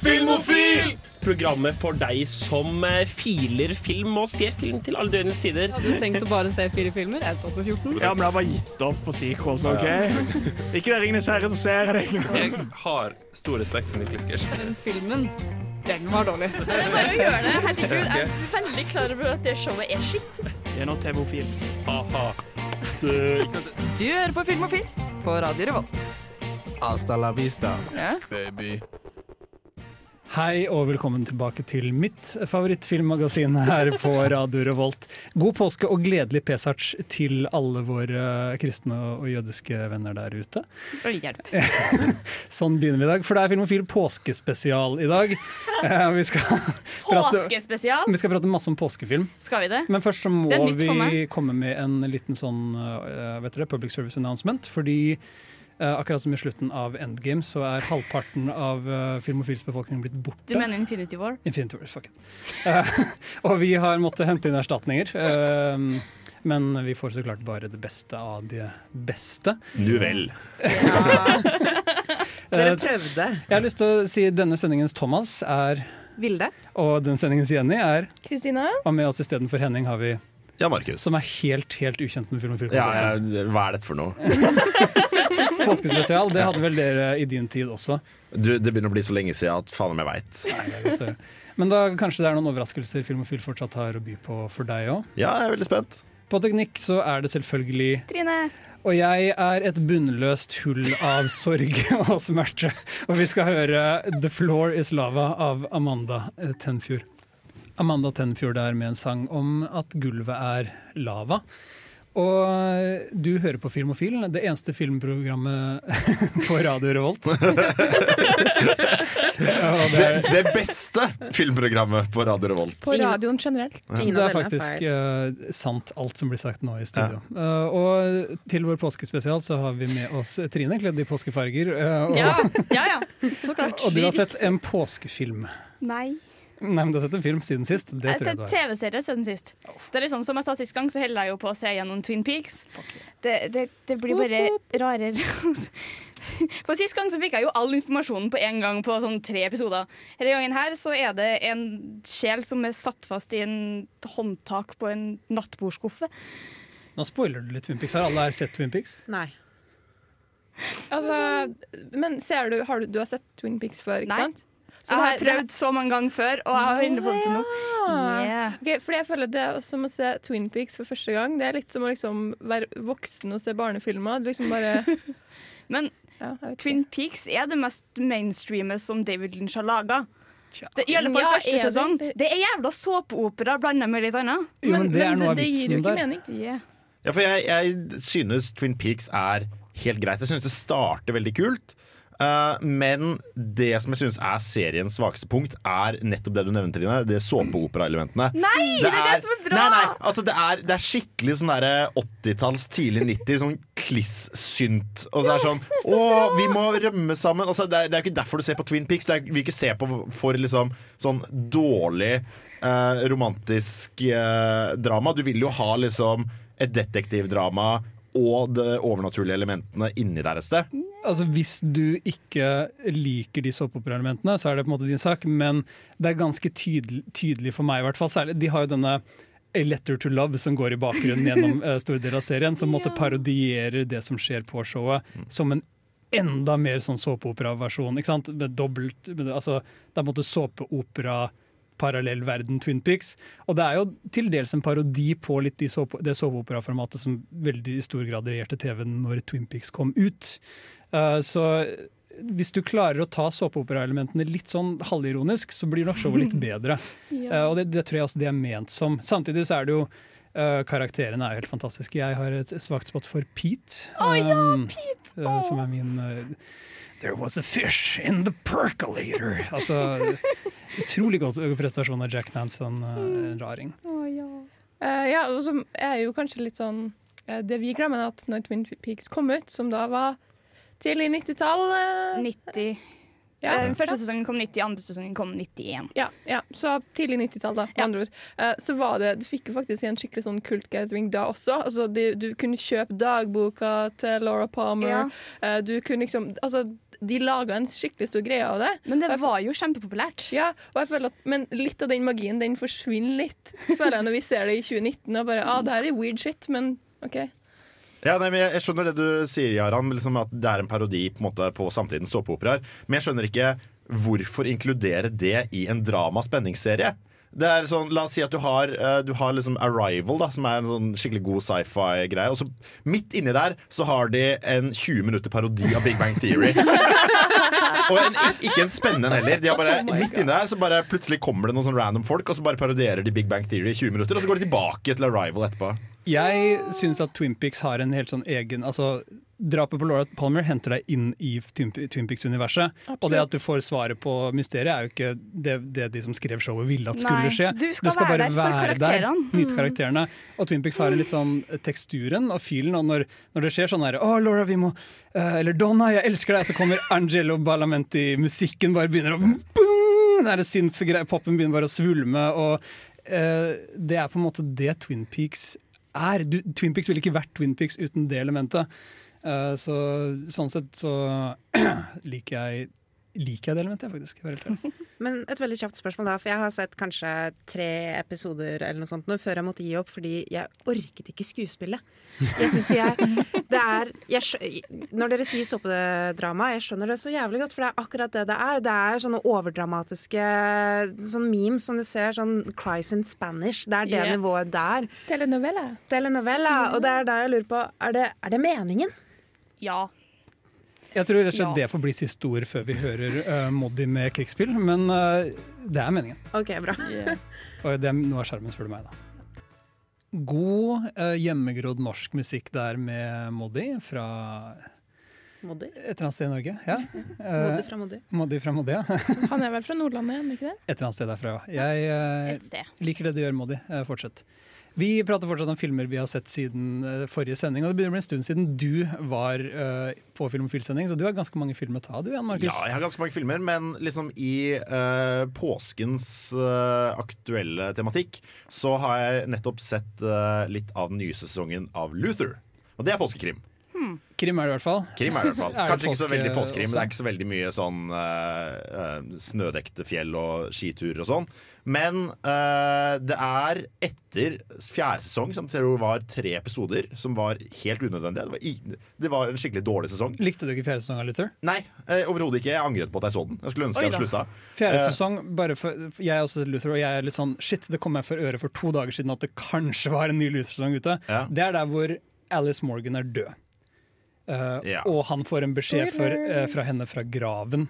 Filmofil! Programmet for deg som eh, filer film og ser film til alle døgnets tider. Hadde du tenkt å bare se fire filmer? Endte opp med 14. Ja, men jeg har bare gitt opp på sequels, OK? Ikke det Ringenes herre, så ser jeg det. Jeg har stor respekt for Niklas Gersh. Den filmen, den var dårlig. Det er bare å gjøre det. Herregud, jeg er veldig klar over at det showet er skitt. Det er nå TV-ofil. Ha-ha. Du hører på Filmofil på Radio Revolt. Hasta la vista, Ja. baby. Hei og velkommen tilbake til mitt favorittfilmmagasin her på Radio Revolt. God påske og gledelig pesach til alle våre kristne og jødiske venner der ute. Sånn begynner vi i dag, for det er Filmofil påskespesial i dag. Eh, Vi skal, prate, vi skal prate masse om påskefilm, Skal vi det? men først så må vi komme med en liten sånn eh, vet dere, public service announcement. Fordi akkurat som i slutten av Endgame så er halvparten av uh, Filmofils befolkning blitt borte. Du mener Infinity War? Infinity War, fuck it. Eh, og vi har måttet hente inn erstatninger. eh, men vi får så klart bare det beste av det beste. Nu vel. Dere Eh, prøvde. jeg har lyst til å si denne sendingens Thomas er Vilde. Og den sendingens Jenny er Kristina? Og med oss istedenfor Henning har vi Ja, Markus. som er helt, helt ukjent med Film og Ja, Film-konseptet. jeg- hva er dette for noe? Påskespesial, det hadde vel dere i din tid også. Du, det begynner å bli så lenge siden at faen om jeg veit. Høre. Men da kanskje det er noen overraskelser Film Film fortsatt har å by på for deg òg. Ja, jeg er veldig spent. På teknikk så er det selvfølgelig Trine? Og jeg er et bunnløst hull av sorg og smerte. Og vi skal høre 'The Floor Is Lava' av Amanda Tenfjord. Amanda Tenfjord er med en sang om at gulvet er lava. Og du hører på Filmofil, det eneste filmprogrammet på Radio Revolt. ja, det, Det, er, det beste filmprogrammet på Radio Revolt. På radioen generelt. Ingen det er faktisk eh, sant alt som blir sagt nå i studio. Eh, og til vår påskespesial så har vi med oss Trine, kledd i påskefarger. Uh, og, Ja, ja. ja. Så klart. Og du har sett en påskefilm. Nei. Nei, men du har sett en film siden sist. Det Jeg har sett. TV-serie siden sist. Det er liksom, som jeg sa sist gang, så holder jeg jo på å se gjennom Twin Peaks. Det, det, det blir bare rarere. For Sist gang så fikk jeg jo all informasjonen på en gang på sånn tre episoder. Denne gangen her så er det en sjel som er satt fast i en håndtak på en nattbordskuffe. Nå spoiler du litt Twin Peaks. Har alle her sett Twin Peaks? Nei. Altså, men ser du, har du, du har sett Twin Peaks før, ikke Nei. sant? Så Jeg har det prøvd så mange ganger før, og jeg har endelig fått det til nå. Yeah. Okay, fordi jeg føler Det er som å se Twin Peaks for første gang. Det er litt som å liksom være voksen og se barnefilmer. Det liksom bare Men ja. Twin Peaks er det mest mainstreame som David Lynch har laga. Det, I alle fall Ja, første det? sesong. Det er jævla såpeopera blanda med litt annet. Jo, men det er noe av det gir jo ikke der. mening. Yeah. Ja, for jeg, jeg synes Twin Peaks er helt greit. Jeg synes det starter veldig kult. Eh, men det som jeg synes er seriens svakeste punkt, er nettopp det du nevnte, Trine. Det såpeoperaelementene. Nei, det er det som er bra! Nei, nei, altså det, er, det er skikkelig sånn derre 80-talls, tidlig 90, sånn kliss-synt. Og det er sånn Å, vi må rømme sammen. Altså, det, er, det er ikke derfor du ser på Twin Peaks. Du vil ikke se på for liksom sånn dårlig eh, romantisk eh, drama. Du vil jo ha liksom et detektivdrama og de overnaturlige elementene inni der et sted. Altså Hvis du ikke liker de såpeoperaelementene, så er det på en måte din sak, men det er ganske tydelig, tydelig for meg, i hvert fall. Særlig, de har jo denne A Letter to Love som går i bakgrunnen gjennom uh, store deler av serien, som måtte parodierer det som skjer på showet, som en enda mer sånn såpeoperaversjon. ikke sant? Med dobbelt, med, altså, det er på en måte såpeopera parallell verden Twin Peaks. Og det er jo til dels en parodi på litt de sope, det såpeoperaformatet som veldig i stor grad regjerte TV-en når Twin Peaks kom ut. Uh, så hvis du klarer å ta såpeoperaelementene litt sånn halvironisk, så blir nok showet litt bedre. Uh, og det, det tror jeg også det er ment som. Samtidig så er det jo uh, Karakterene er jo helt fantastiske. Jeg har et svakt spot for Pete. um, uh, som er min uh, There was a fish in the percolator. Altså, utrolig god prestasjon av Jack Nanson, uh, en raring. Oh, ja, og så er jo kanskje litt sånn eh, Det vi glemmer, er at når Twin Peaks kom ut, som da var tidlig 90-tall eh, 90. ja, Eh, første sesongen kom 90, andre sesongen kom 91. ja, ja, så tidlig 90-tall, da, med Ja. andre ord. Uh, så var det Du fikk jo faktisk en skikkelig sånn kult gathering da også. Altså, det- du kunne kjøpe dagboka til Laura Palmer. Eh, du kunne liksom Altså, de laga en skikkelig stor greie av det. Men det var jo kjempepopulært. Ja, og jeg føler at, Men litt av den magien den forsvinner litt, føler jeg, når vi ser det i 2019. Og bare, ah, det her er weird shit, men OK. Ja, nei, men jeg, jeg skjønner det du sier, Jaran, liksom at det er en parodi på, en måte, på samtidens såpeoperaer. Men jeg skjønner ikke hvorfor inkludere det i en drama-spenningsserie. Det er sånn, La oss si at du har, eh, du har liksom Arrival, da, som er en sånn skikkelig god sci-fi-greie. Og så midt inni der så har de en 20 minutter parodi av Big Bang Theory. og en, ikke en spennende heller. De har bare, midt inni der så bare plutselig kommer det noen sånn random folk, og så bare parodierer de Big Bang Theory i 20 minutter, og så går de tilbake til Arrival etterpå. Jeg syns at Twin Peaks har en helt sånn egen altså, Drapet på Laura Palmer henter deg inn i Twin Peaks-universet. Og det at du får svaret på mysteriet, er jo ikke det, det de som skrev showet ville at skulle Nei, skje. du skal være der for karakterene. Mm. nyte karakterene. Og Twin Peaks har en litt sånn teksturen og filen, og når, når det skjer sånn her Å, Laura, vi må eh, Eller Donna, jeg elsker deg, så kommer Angelo Balamenti, musikken bare begynner å boom, Den der synth-poppen begynner bare å svulme, og Uh, det er på en måte det Twin Peaks er. Du, Twin Peaks ville ikke vært Twin Peaks uten det elementet. Uh, så sånn sett så liker jeg Liker jeg det elementet, faktisk. Men et veldig kjapt spørsmål da, for jeg har sett kanskje tre episoder eller noe sånt nå før jeg måtte gi opp fordi jeg orket ikke skuespillet. Jeg synes de er, det er jeg, Når dere sier såpedrama, jeg skjønner det så jævlig godt, for det er akkurat det det er. Det er sånne overdramatiske sånn memes som du ser, sånn Cries in Spanish. Det er det Yeah. nivået der. Telenovela. Telenovela. Og det er da jeg lurer på, er det, er det meningen? Ja. Jeg tror rett og slett Ja. det får bli siste ord før vi hører uh, Moddi med krigsspill, men uh, det er meningen. OK, bra. Og det er noe av skjermen, spør du meg. da. God uh, hjemmegrodd norsk musikk der med Moddi fra Moddi. et eller annet sted i Norge. Ja. Moddi fra Moddi. Moddi fra Moddi, ja. Han er vel fra Nordlandet, er han ikke det? Et eller annet sted derfra. Jeg eh, sted. liker det du gjør, Moddi. Fortsett. Vi prater fortsatt om filmer vi har sett siden eh, forrige sending. Og det begynner å bli en stund siden du var uh, på filmfilsending, så du har ganske mange filmer å ta, du Jan Markus. Ja, jeg har ganske mange filmer, men liksom i uh, påskens uh, aktuelle tematikk så har jeg nettopp sett litt av den nye sesongen av Luther. Og det er påskekrim. Krim er det i hvert fall. Krim er det i hvert fall. Kanskje ikke så veldig påskekrim. Det er ikke så veldig mye sånn snødekte fjell og skiturer og sånn. Men uh, det er etter fjerde sesong, som jeg tror var tre episoder, som var helt unødvendige. Det var, i, det var en skikkelig dårlig sesong. Likte du ikke fjerde sesong av Luther? Nei, uh, overhodet ikke. Jeg angret på at jeg så den. Jeg skulle ønske Oi jeg hadde slutta. Fjerde uh, sesong, bare for, for Jeg er også Luther, og jeg er litt sånn Shit, det kom meg for øre for to dager siden at det kanskje var en ny Luther-sesong ute. Ja. Det er der hvor Alice Morgan er død. Uh, Ja. Og han får en beskjed for, fra henne fra graven.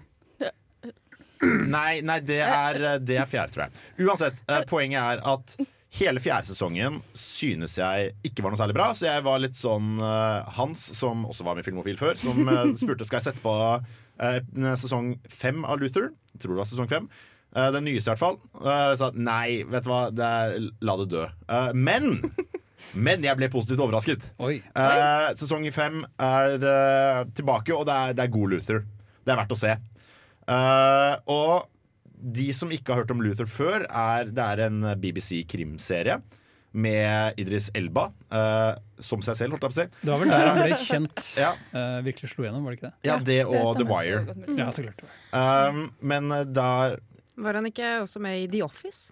Nei, nei det, er, eh, det er fjerde, tror jeg. Uansett, eh, poenget er at hele fjerde sesongen synes jeg ikke var noe særlig bra. Så jeg var litt sånn eh, Hans, som også var med i Filmofil før, som spurte skal jeg sette på sesong fem av Luther. Jeg tror det var sesong fem. Den nyeste, i hvert fall. Jeg sa nei, vet du hva, det er, la det dø. Men men jeg ble positivt overrasket. Eh, sesong fem er tilbake, og det er, det er god Luther. Det er verdt å se. Eh, og de som ikke har hørt om Luther før, er, det er en BBC krimserie med Idris Elba uh, som seg selv, holdt jeg på å si. Det var vel der han ble kjent. Ja, uh, virkelig slo gjennom, var det ikke det? ja det og det The Wire. Wire. Ja, så klart. Um, men eh, der Var han ikke også med i The Office?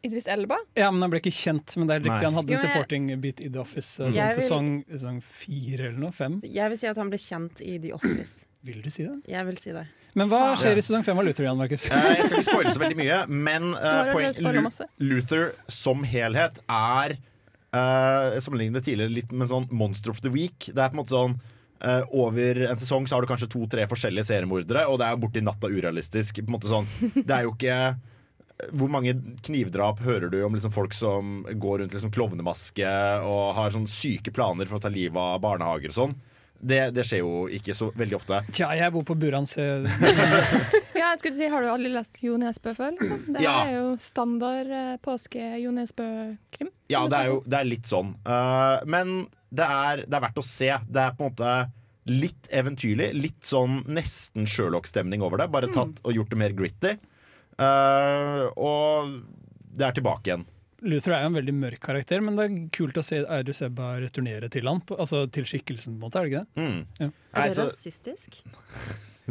Idris Elba. Ja, men han ble ikke kjent, men det er riktig. Han hadde en supporting bit i The Office. eh, Sånn vil- sesong, sesong fire eller noe? Fem? Jeg vil si at han ble kjent i The Office. Vil du si det? Jeg vil si det. Men hva skjer i sesong fem av Luther, Jan Markus? Eh, Jeg skal ikke spoile så veldig mye, men uh, poeng, Lu masse. Luther som helhet er uh, Jeg sammenlignet det tidligere litt med sånn Monster of the Week. Det er på en måte sånn uh, Over en sesong så har du kanskje to-tre forskjellige seriemordere, og det er borti natta urealistisk. På en måte sånn Det er jo ikke hvor mange knivdrap hører du om liksom folk som går rundt liksom klovnemaske og har sånn syke planer for å ta livet av barnehager og sånn? Det, det skjer jo ikke så veldig ofte. Tja, jeg bor på Buran, så Ja, jeg skulle si, Har du aldri lest Jo Nesbø før? Liksom? Det Ja. er jo standard eh, påske-Jo Nesbø-krim. Ja, det er jo det er litt sånn. Uh, men det er, det er verdt å se. Det er på en måte litt eventyrlig. Litt sånn nesten Sherlock-stemning over det. Bare tatt og gjort det mer gritty. Uh, og det er tilbake igjen. Luther er jo en veldig mørk karakter, men det er kult å se Eirus Ebba returnere til han. Altså til skikkelsen, på en måte, er det ikke det? Mm. Ja. Er det så- rasistisk?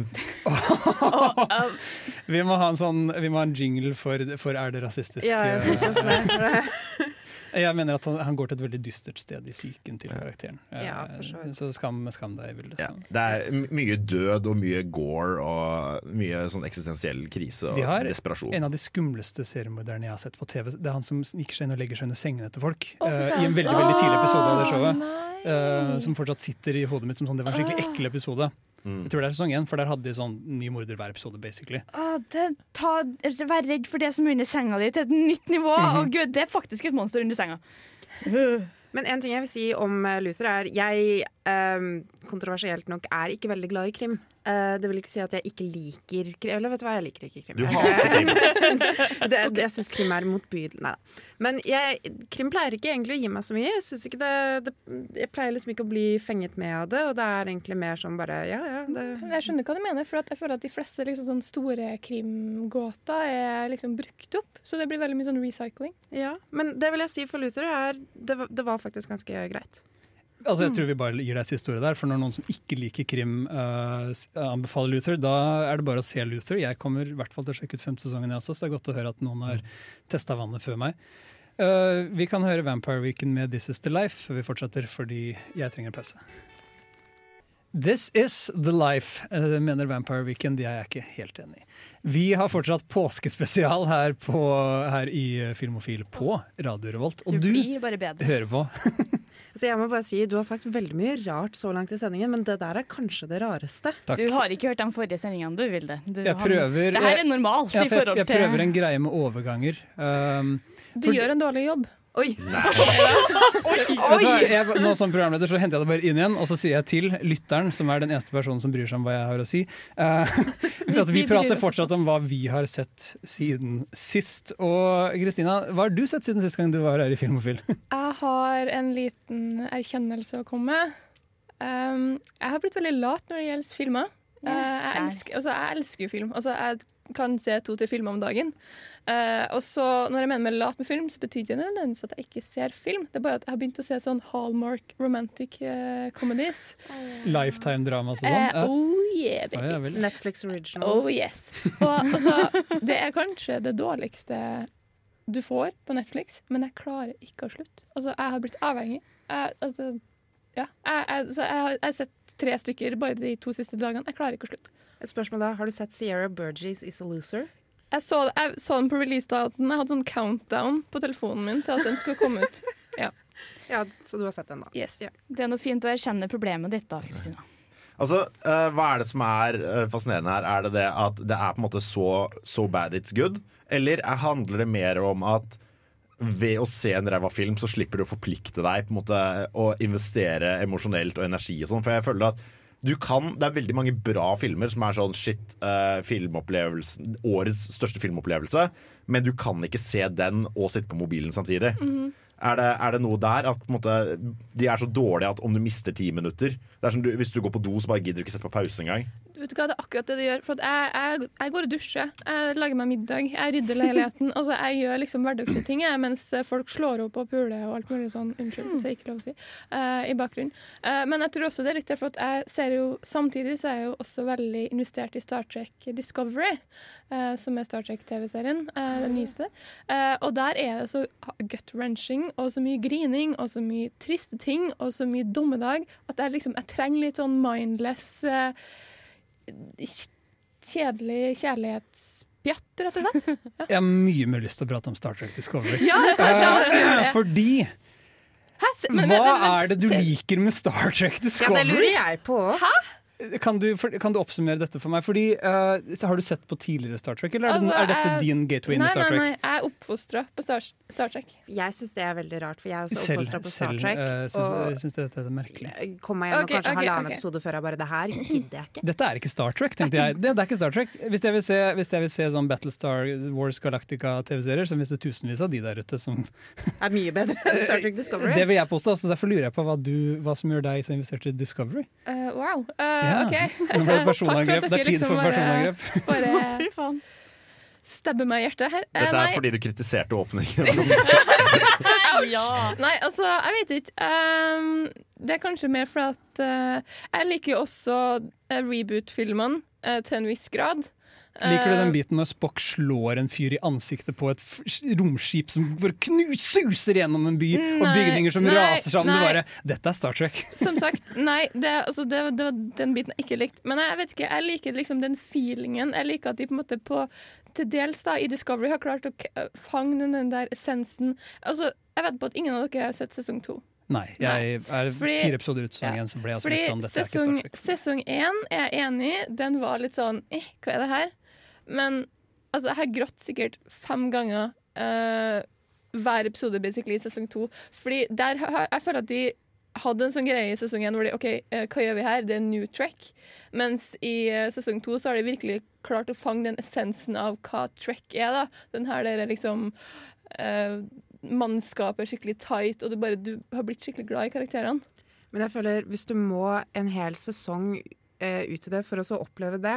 Vi må ha en sånn Vi må ha en jingle for, for Er det rasistisk? Ja, jeg synes det er sånn. Jeg mener at han, han går til et veldig dystert sted i psyken til karakteren. Ja, Eh, for så så skam, skam deg, Vilde. Ja. Det er mye død og mye gore og mye sånn eksistensiell krise og Vi har desperasjon. En av de skumleste seriemorderne jeg har sett på TV. Det er han som sniker seg inn og legger seg under sengene til folk. Oh, eh. I en veldig veldig tidlig episode av det showet. eh, som fortsatt sitter i hodet mitt som sånn Det var en skikkelig ekkel episode. Mm. Jeg tror det er sesong én, for der hadde de sånn ny morder hver episode. basically Åh, det, ta, Vær redd for det som er under senga di til et nytt nivå. Å gud, Det er faktisk et monster under senga. Men en ting jeg vil si om eh, Luther, er jeg eh, kontroversielt nok er ikke veldig glad i krim. Uh, det vil ikke si at jeg ikke liker krim. Eller vet du hva, jeg liker ikke krim. Du hater krim. det, det, jeg syns krim er motbydelig. Nei da. Men jeg, krim pleier ikke egentlig å gi meg så mye. Jeg, ikke det, det, jeg pleier liksom ikke å bli fenget med av det, og det er egentlig mer sånn bare ja, ja. Det, Jeg skjønner hva du mener, for at jeg føler at de fleste liksom, sånn store krimgåter er liksom brukt opp. Så det blir veldig mye sånn recycling. ja. Men det vil jeg si for Luther er det, det var faktisk ganske greit. Altså Mm. Jeg tror vi bare gir deg siste ordet der. For når noen som ikke liker krim, uh, anbefaler Luther, da er det bare å se Luther. Jeg kommer i hvert fall til å sjekke ut femte sesongen, jeg også, så det er godt å høre at noen har testa vannet før meg. Uh, vi kan høre Vampire Weekend med This Is The Life før vi fortsetter, fordi jeg trenger en pause. This is the life, mener Vampire Weekend. Det er jeg ikke helt enig. i. Vi har fortsatt påskespesial her, på, her i Filmofil på Radio Revolt. Og Du du, hører på. Så jeg må bare si, Du har sagt veldig mye rart så langt i sendingen, men det der er kanskje det rareste. Takk. Du har ikke hørt de forrige sendingene, du, Vilde. Du, Jeg har- det her er normalt Jeg, jeg, jeg prøver en greie med overganger. Um, Du gjør en dårlig jobb. Oi! oi. hva, jeg, nå Som programleder så henter jeg det bare inn igjen, og så sier jeg til lytteren, som er den eneste personen som bryr seg om hva jeg har å si eh, For vi prater fortsatt om hva vi har sett siden sist. Og Kristina, hva har du sett siden sist gang du var her i Filmofil? Jeg har en liten erkjennelse å komme med. Um, jeg har blitt veldig lat når det gjelder filmer. Eh, jeg, elsker, altså, jeg elsker jo film. Altså, jeg kan se to-tre filmer om dagen. Eh, og så når jeg mener med lat med film, så betyr det ikke nødvendigvis at jeg ikke ser film. Det er bare at jeg har begynt å se sånn Hallmark romantic eh, comedies. Lifetime-drama og sånn? Eh, oh yeah, baby. ja, vel. Netflix Originals. Oh yes. Og altså, det er kanskje det dårligste du får på Netflix, men jeg klarer ikke å slutte. Altså, jeg har blitt avhengig. Jeg, altså, ja. jeg, jeg, så jeg, har, jeg har sett tre stykker bare de to siste dagene. Jeg klarer ikke å slutte. Et spørsmål da, Har du sett Sierra Burgess Is a Loser? Jeg så, jeg så den på releasedaten. Jeg hadde sånn countdown på telefonen min til at den skulle komme ut. Ja, Så du har sett den, da? Yes. Ja. Det er noe fint å erkjenne problemet ditt, da, Kristina. Altså, uh, Hva er det som er eh, fascinerende her? Er det det at det er på en måte så so bad it's good? Eller er, handler det mer om at ved å se en ræva film, så slipper du å forplikte deg på en måte å investere emosjonelt og energi og sånn? For jeg føler at du kan, Det er veldig mange bra filmer som er sånn shit, uh, årets største filmopplevelse, men du kan ikke se den og sitte på mobilen samtidig. Er det, er det noe der at måte, de er så dårlige at om du mister ti minutter det er som du, Hvis du går på do, så bare gidder du ikke sette på pause engang. Vet du hva, Det er akkurat det det gjør. For jeg, jeg, jeg går og dusjer, jeg lager meg middag, jeg rydder leiligheten. altså Jeg gjør liksom hverdagslige ting jeg, mens folk slår opp og puler og alt mulig sånn. Unnskyld, det er ikke lov å si. Uh, I bakgrunnen. Uh, men jeg tror også det er riktig, for at jeg ser jo samtidig så er jeg jo også veldig investert i Star Trek Discovery. Uh, som er Star Trek-TV-serien, den nyeste. Og der er det så gut-wrenching og så mye grining og så mye triste ting og så mye dommedag at jeg liksom jeg trenger litt sånn mindless kjedelig kjærlighetspjatt, rett og slett. Jeg har mye mer lyst til å prate om Star Trek Discovery. Ja, det. Fordi Hæ? Se- men- Hva men- men- er det du se- liker med Star Trek Discovery? Ja, det lurer jeg på. Kan du, for, kan du oppsummere dette for meg? Fordi, uh, Har du sett på tidligere Star Trek, eller er, det, Altså, er dette jeg- din gateway inn i Star Star nei, Trek? nei, jeg er oppfostra på Star, Star Trek. Jeg syns det er veldig rart, for jeg er også Selv, oppfostra på Star selv Trek. syns, og jeg syns dette er merkelig. kom meg gjennom okay, kanskje okay, halvannen okay. episode før jeg bare Det her gidder jeg ikke. Dette er ikke Star Trek, tenkte jeg. Det, det er ikke Star Trek. Hvis jeg vil se, hvis jeg vil se sånn Battlestar Wars Galactica-TV-serier, så finnes det tusenvis av de der ute som Er mye bedre enn Star Trek Discovery. Det vil jeg påstå, så derfor lurer jeg på hva, du, hva som gjør deg så investert i Discovery. Uh, wow. Uh. OK. Nå ble det personangrep. Takk Det er tid liksom for liksom bare- Bare stabber meg i hjertet her. Dette Dette nei, er fordi du kritiserte åpningen. Ja. Nei, altså, jeg vet ikke. Um, det er kanskje mer for at uh, jeg liker jo også eh, reboot-filmene. uh, til en viss grad. Liker du den Eh, biten når Spock slår en fyr i ansiktet på et romskip som Knuser gjennom en by, og bygninger som nei, raser sammen? Nei. bare Dette er Star Trek. Som sagt, nei, det, altså, det, det var den biten jeg ikke likte. Men jeg vet ikke, jeg liker liksom den feelingen. Jeg liker at de på en måte på til dels da, i Discovery har klart å fange den, der essensen. Altså, jeg vet på at ingen av dere har sett sesong to. Nei, jeg er Fordi- fire episoder ut sesong ja. én, så ble jeg altså litt sånn Dette er ikke Star Trek. sesong én er jeg enig i. Den var litt sånn eh, Hva er det her? Men altså, jeg har grått sikkert fem ganger uh, hver episode basically i sesong to. Fordi der jeg føler at de hadde en sånn greie i sesong én hvor de OK, uh, hva gjør vi her? Det er new track. Mens i uh, sesong to så har de virkelig klart å fange den essensen av hva track er. da Den her der er liksom Mannskapet er skikkelig tight, og du, bare, du har blitt skikkelig glad i karakterene. Men jeg føler hvis du må en hel sesong ut i det for å så oppleve det,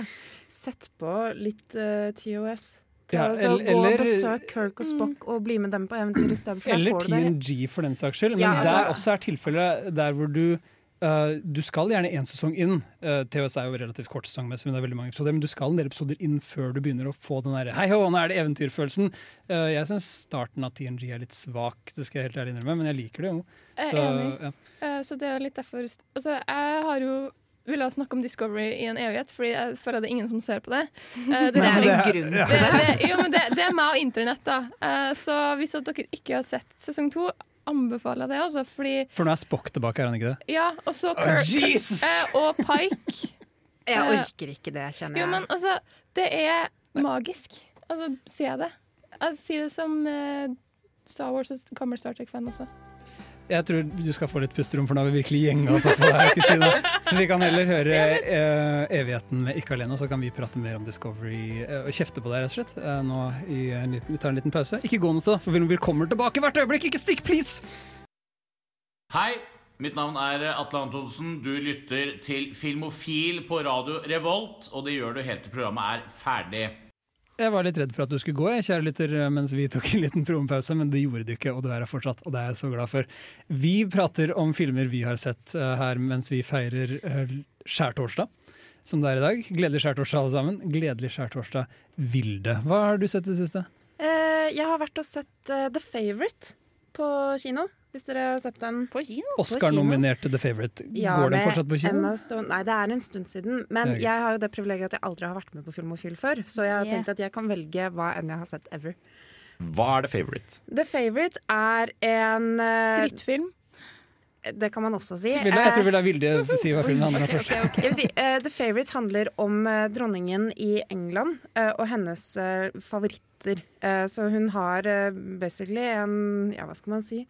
sett på litt eh, TOS. Ja, eller, altså, gå og besøk Kirk og Spock og bli med dem på eventyr i stedet. For Eller. TNG for den saks skyld. Men Ja, altså- der også er tilfellet der hvor du uh, Du skal gjerne én sesong inn. Uh, TOS er jo relativt kort sesongmessig, men det er veldig mange episoder. Men du skal en del episoder inn før du begynner å få den derre Hei hå, nå er det eventyrfølelsen. Uh, jeg syns starten av TNG er litt svak, det skal jeg helt ærlig innrømme, men jeg liker det jo. Jeg er enig. ja. Eh, Så det er litt derfor Altså, jeg har jo ville snakke om Discovery i en evighet, Fordi jeg føler det er ingen som ser på det. Uh, Det er det, en grunn til det. det, jo, men det, det er meg og internett, da. Uh, Så hvis at dere ikke har sett sesong to, anbefaler jeg det, også, Fordi For nå er Spock tilbake, er han ikke det? Ja, og så Kirk Jesus! eh, og Pike. Jeg orker ikke det, kjenner jeg. Jo, men altså, det er magisk. Altså, sier jeg det. Jeg sier det som Star Wars og gammel Star Trek-fan også. Jeg tror du skal få litt pusterom, for nå har vi virkelig gjenga oss opp her, Kristine. Så vi kan heller høre uh, Evigheten med Ikke alene, og så kan vi prate mer om Discovery uh, og kjefte på deg, rett og slett. Uh, nå i en liten, vi tar en liten pause. Ikke gå noe sted, for vi kommer tilbake hvert øyeblikk. Ikke stikk, please! Hei, mitt navn er Atle Antonsen. Du lytter til Filmofil på radio Revolt, og det gjør du helt til programmet er ferdig. Jeg var litt redd for at du skulle gå, jeg, kjære lytter, mens vi tok en liten promopause, men det gjorde du ikke, og du er her fortsatt, og det er jeg så glad for. Vi prater om filmer vi har sett eh, her mens vi feirer uh, skjærtorsdag, som det er i dag. Gledelig skjærtorsdag, alle sammen. Gledelig skjærtorsdag, Vilde. Hva har du sett i det siste? Eh, jeg har vært og sett The Favourite på kino. Hvis dere har sett den. På kino? Oscar-nominerte The Favourite. Ja, Går den fortsatt på kino? Stone. Nei, det er en stund siden. Men jeg har jo det privilegiet at jeg aldri har vært med på Filmofil før. Så jeg har Yeah. tenkt at jeg kan velge hva enn jeg har sett ever. Hva er The favorite? The Favourite er en uh, Drittfilm. Det kan man også si. Vilde, jeg tror Eh, Vilde si hva filmen handler om først. Okay, okay, okay. si, uh, The Favourite handler om uh, dronningen i England uh, og hennes eh, favoritter. Eh, så hun har eh, basically en Ja, hva skal man si?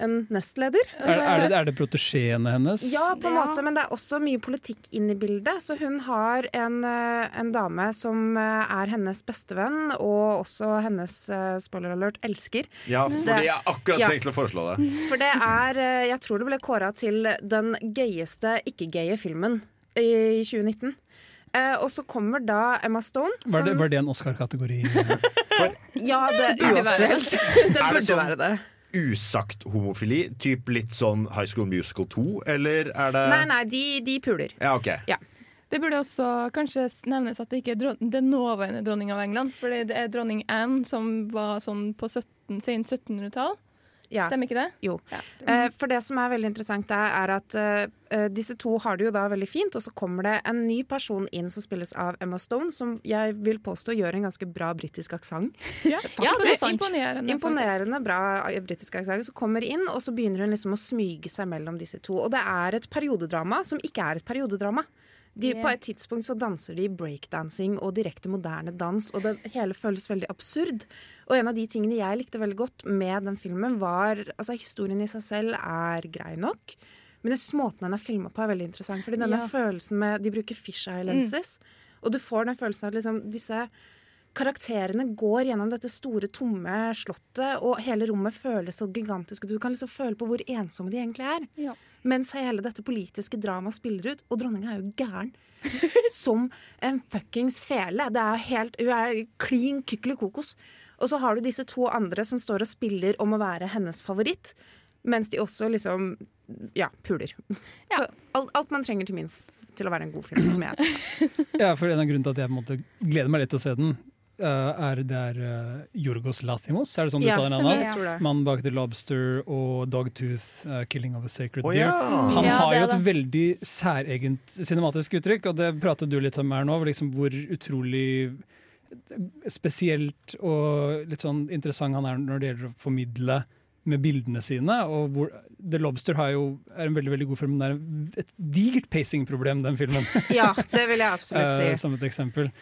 En nestleder. Er, er det, er det protesjeene hennes? Ja, på en måte, men det er også mye politikk inn i bildet. Så hun har en, eh, en dame som eh, er hennes bestevenn, og også hennes, eh, spoiler alert, elsker. Ja, Det- fordi jeg akkurat Ja. tenkte å foreslå det. For det er Jeg tror det ble kåra til den gøyeste ikke-gaye filmen i 2019. Eh, og så kommer da Emma Stone. Var det, som- var det en Oscar-kategori? Ja, det uoffisielt. Det burde sånn- være det. Usagt homofili? Typ litt sånn High School Musical 2, eller er det Nei, nei, de, de puler. Ja, OK. Det burde også kanskje nevnes at det ikke er dron den nåværende dronning av England. For det er dronning Anne som var sånn på 17, sent 1700-tall. Ja. Stemmer ikke det? Jo. Ja. Eh, for det som er veldig interessant, er, er at eh, eh, disse to har det jo da veldig fint, og så kommer det en ny person inn som spilles av Emma Stone, som jeg vil påstå gjør en ganske bra britisk aksent. Ja, Ja, det er. Imponerende. Imponerende bra eh, britisk aksent. Så kommer inn, og så begynner hun liksom å smyge seg mellom disse to. Og det er et periodedrama som ikke er et periodedrama. De. På et tidspunkt så danser de breakdancing og direkte moderne dans, og det hele føles veldig absurd. Og en av de tingene jeg likte veldig godt med den filmen, var Altså, historien i seg selv er grei nok, men det måten den er filma på, er veldig interessant. Fordi denne Ja. følelsen med De bruker fisheye lenses, og du får den følelsen av at liksom disse karakterene går gjennom dette store, tomme slottet, og hele rommet føles så gigantisk. Og du kan liksom føle på hvor ensomme de egentlig er. Ja. Mens hele dette politiske dramaet spiller ut. Og dronninga er jo gæren. Som en fuckings fele. Det er helt, hun er klin kykkeli kokos. Og så har du disse to andre som står og spiller om å være hennes favoritt. Mens de også liksom ja, puler. Ja. alt, alt man trenger til min, til å være en god film, som jeg synes. Ja, for En av grunnene til at jeg måte gleder meg litt til å se den, er det er eh, Jorgos Lathimos, er det sånn du Ja, taler navnet jeg hans? Mannen bak The Lobster og Dogtooth, uh, 'Killing of a Sacred oh, Deer'. ja. Han Ja, har jo et veldig særegent cinematisk uttrykk, og det pratet du litt om her nå, liksom hvor utrolig spesielt og litt sånn interessant han er når det gjelder å formidle med bildene sine. Og hvor The Lobster har jo, er en veldig veldig god film, men det er et digert pacingproblem, den filmen. Ja, det vil jeg absolutt si. uh, som et eksempel.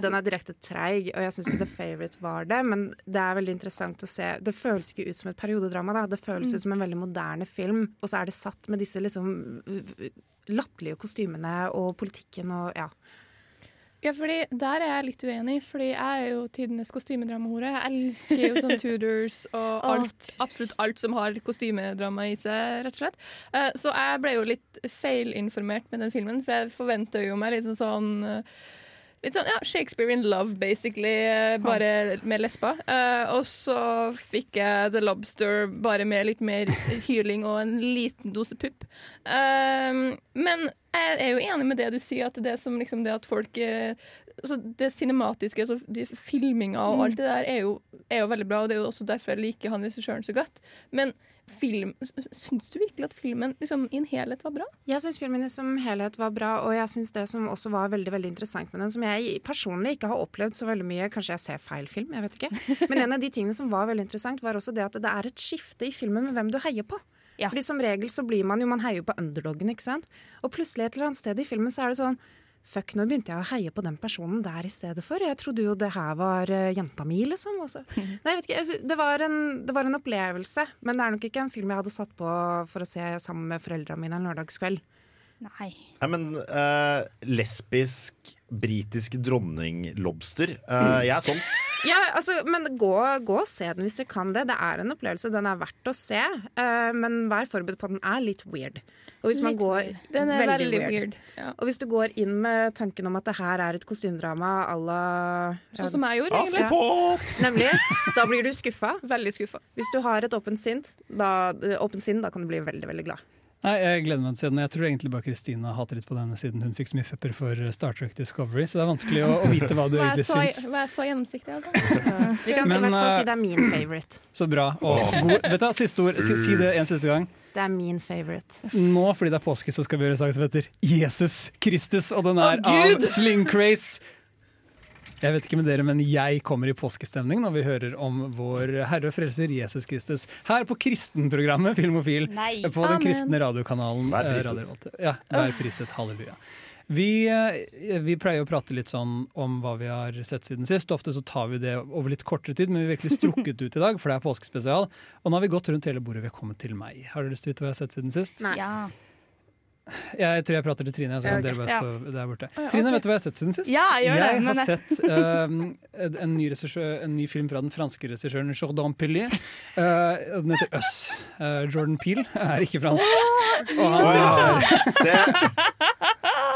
Den er direkte treig, og jeg syns ikke The Favourite var det. Men det er veldig interessant å se. Det føles ikke ut som et periodedrama. Da. Det føles Mm. ut som en veldig moderne film, og så er det satt med disse liksom latterlige kostymene og politikken og ja. Ja, fordi Der er jeg litt uenig, fordi jeg er jo tidenes kostymedramahore. Jeg elsker jo sånn Tudors og alt, absolutt alt som har kostymedrama i seg, rett og slett. Eh, Så jeg ble jo litt feilinformert med den filmen, for jeg forventa jo meg litt sånn sånn eh, Litt sånn, ja, Shakespeare in love, basically, eh, bare med lesba. Uh, og så fikk jeg The Lobster bare med litt mer hyling og en liten dose pupp. Uh, men jeg er jo enig med det du sier, at det som liksom det at folk eh, altså Det cinematiske, altså de, filminga og alt det der, er jo, er jo veldig bra. Og det er jo også derfor jeg liker han regissøren så godt. Men film, syns du virkelig at filmen liksom, i en helhet var bra? Jeg syns filmen som helhet var bra, og jeg syns det som også var veldig veldig interessant med den, som jeg personlig ikke har opplevd så veldig mye Kanskje jeg ser feil film, jeg vet ikke. Men en av de tingene som var veldig interessant, var også det at det er et skifte i filmen med hvem du heier på. Ja. Fordi Som regel så blir man jo Man heier jo på underdogen, ikke sant. Og plutselig et eller annet sted i filmen så er det sånn Fuck, nå begynte jeg å heie på den personen der i stedet for. Jeg trodde jo det her var eh, jenta mi, liksom. Også. Nei, jeg vet ikke. Det var, en, det var en opplevelse, men det er nok ikke en film jeg hadde satt på for å se sammen med foreldrene mine en lørdagskveld. Nei. Nei, men uh, lesbisk britisk dronning-lobster. Eh, jeg er solgt. Ja, altså, men gå, gå og se den hvis dere kan det. Det er en opplevelse. Den er verdt å se. Uh, men vær forberedt på at den er litt weird. Og hvis man Litt går weird. Den er veldig weird. Ja. Og hvis du går inn med tanken om at det her er et kostymedrama à la Sånn som jeg gjorde, egentlig. Askepott! Nemlig. Da blir du skuffa. Veldig skuffa. Hvis du har et åpent sinn, da, åpen sinn, da kan du bli veldig, veldig glad. Nei, Jeg gleder meg til å se den. Jeg tror egentlig bare Kristina hater litt på denne siden hun fikk så mye pepper for Star Trek Discovery, så det er vanskelig å, å vite hva du hva egentlig så, syns. Hva er så gjennomsiktig, altså? Vi kan si, i hvert fall eh, si det er min favorite. Så bra. Og god, vet du, Siste ord. Si, si det en siste gang. Det er min favorite. Nå, fordi det er påske, så skal vi gjøre en sak som heter Jesus Kristus, og den er oh, av Sling Craze. Jeg vet ikke med dere, men jeg kommer i påskestemning når vi hører om vår Herre og Frelser Jesus Kristus. Her på kristenprogrammet Filmofil Nei. på den kristne radiokanalen. Vær eh, priset. Radio Ja, vær priset. Halleluja. Vi, eh, vi pleier å prate litt sånn om hva vi har sett siden sist. Ofte så tar vi det over litt kortere tid, men vi har virkelig strukket ut i dag, for det er påskespesial. Og nå har vi gått rundt hele bordet, vi har kommet til meg. Har dere lyst til å vite hva jeg har sett siden sist? Nei. Ja. Jeg tror jeg prater til Trine. Så kan okay. dere bare Ja. stå der borte. ja, Trine, vet du hva jeg har sett siden sist? Ja, jeg gjør det, har sett uh, en, ny en ny film fra den franske regissøren Jordan Pilly. Uh, den heter Us. Uh, Jordan Peel er ikke fransk. Og han ja.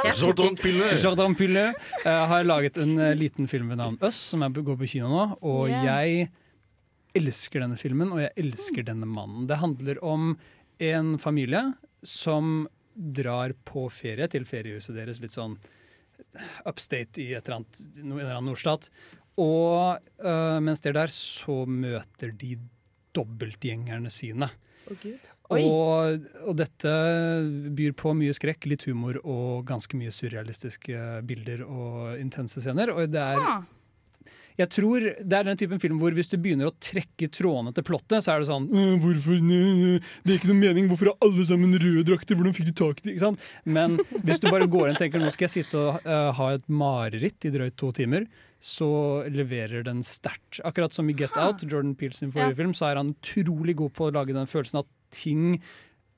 har, Jordan Pille. Jordan Pille uh, har laget en uh, liten film ved navn Us, som jeg går på kino nå. Og yeah. jeg elsker denne filmen, og jeg elsker denne mannen. Det handler om en familie som drar på ferie til feriehuset deres, litt sånn upstate i et eller annet, en eller annen nordstat. Og uh, mens de er der, så møter de dobbeltgjengerne sine. Oi. Og, og dette byr på mye skrekk, litt humor og ganske mye surrealistiske bilder og intense scener. Og det er Ah. Jeg tror det er den typen film hvor hvis du begynner å trekke trådene til plottet, så er det sånn «Øh, Hvorfor øh, Det er ikke noen mening. Hvorfor har alle sammen røde drakter? Hvordan fikk de tak i det? Ikke sant? Men hvis du bare går inn og tenker nå skal jeg sitte og uh, ha et mareritt i drøyt to timer, så leverer den sterkt. Akkurat som i Get Out, Jordan Peels sin forrige film, så er han utrolig god på å lage den følelsen at ting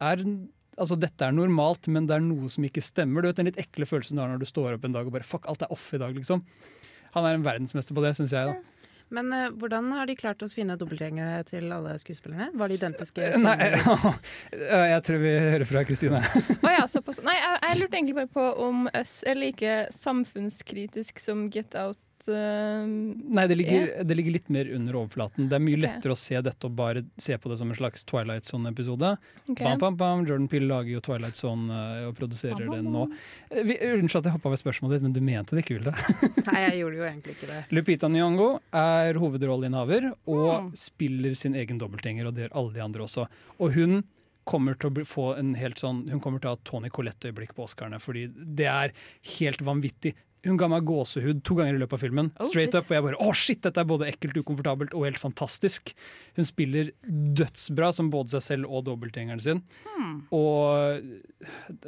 er Altså, dette er normalt, men det er noe som ikke stemmer. Du vet Den litt ekle følelsen du har når du står opp en dag og bare Fuck, alt er off i dag, liksom. Han er en verdensmester på det, syns jeg. da Men uh, hvordan har de klart å finne dobbeltgjengere til alle skuespillerne? Var de identiske? Nei, jeg tror vi hører fra Kristine. oh, ja. Nei, jeg, jeg lurte egentlig bare på om Us er like samfunnskritisk som Get Out eh, Nei, det ligger, det ligger litt mer under overflaten. Det er mye okay. lettere å se dette og bare se på det som en slags Twilight Zone-episode. Okay. Bam, bam, bam. Jordan Peele lager jo Twilight Zone uh, og produserer Bam, bam, den nå. Eh, vi- Unnskyld at jeg hoppa ved spørsmålet ditt, men du mente det ikke, Vilde? Nei, jeg gjorde jo egentlig ikke det. Lupita Nyong'o er hovedrolleinnehaver og Mm. spiller sin egen dobbeltgjenger, og det gjør alle de andre også. Og hun kommer til å få en helt sånn Hun kommer til å ha Tony Collette-øyeblikk på Oscarene, fordi det er helt vanvittig. Hun ga meg gåsehud to ganger i løpet av filmen. Oh, Straight shit. up, Og jeg bare Å, shit, dette er både ekkelt, ukomfortabelt og helt fantastisk. Hun spiller dødsbra som både seg selv og dobbeltgjengeren sin. Hmm. Og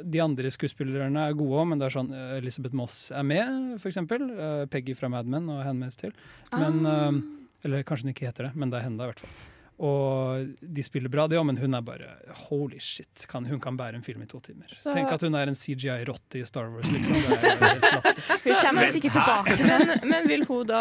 de andre skuespillerne er gode òg, men det er sånn Elisabeth Elizabeth Moss er med, eksempel. Eh, Peggy fra Mad Men og Handmaid's til. Men, Ah. eh, eller kanskje hun ikke heter det, men det er henne da, i hvert fall. Og de spiller bra, det òg, men hun er bare holy shit. Kan, hun kan bære en film i to timer. Så- Tenk at hun er en CGI-rotte i Star Wars, liksom. Det er helt. Hun kommer sikkert tilbake. men, men vil hun da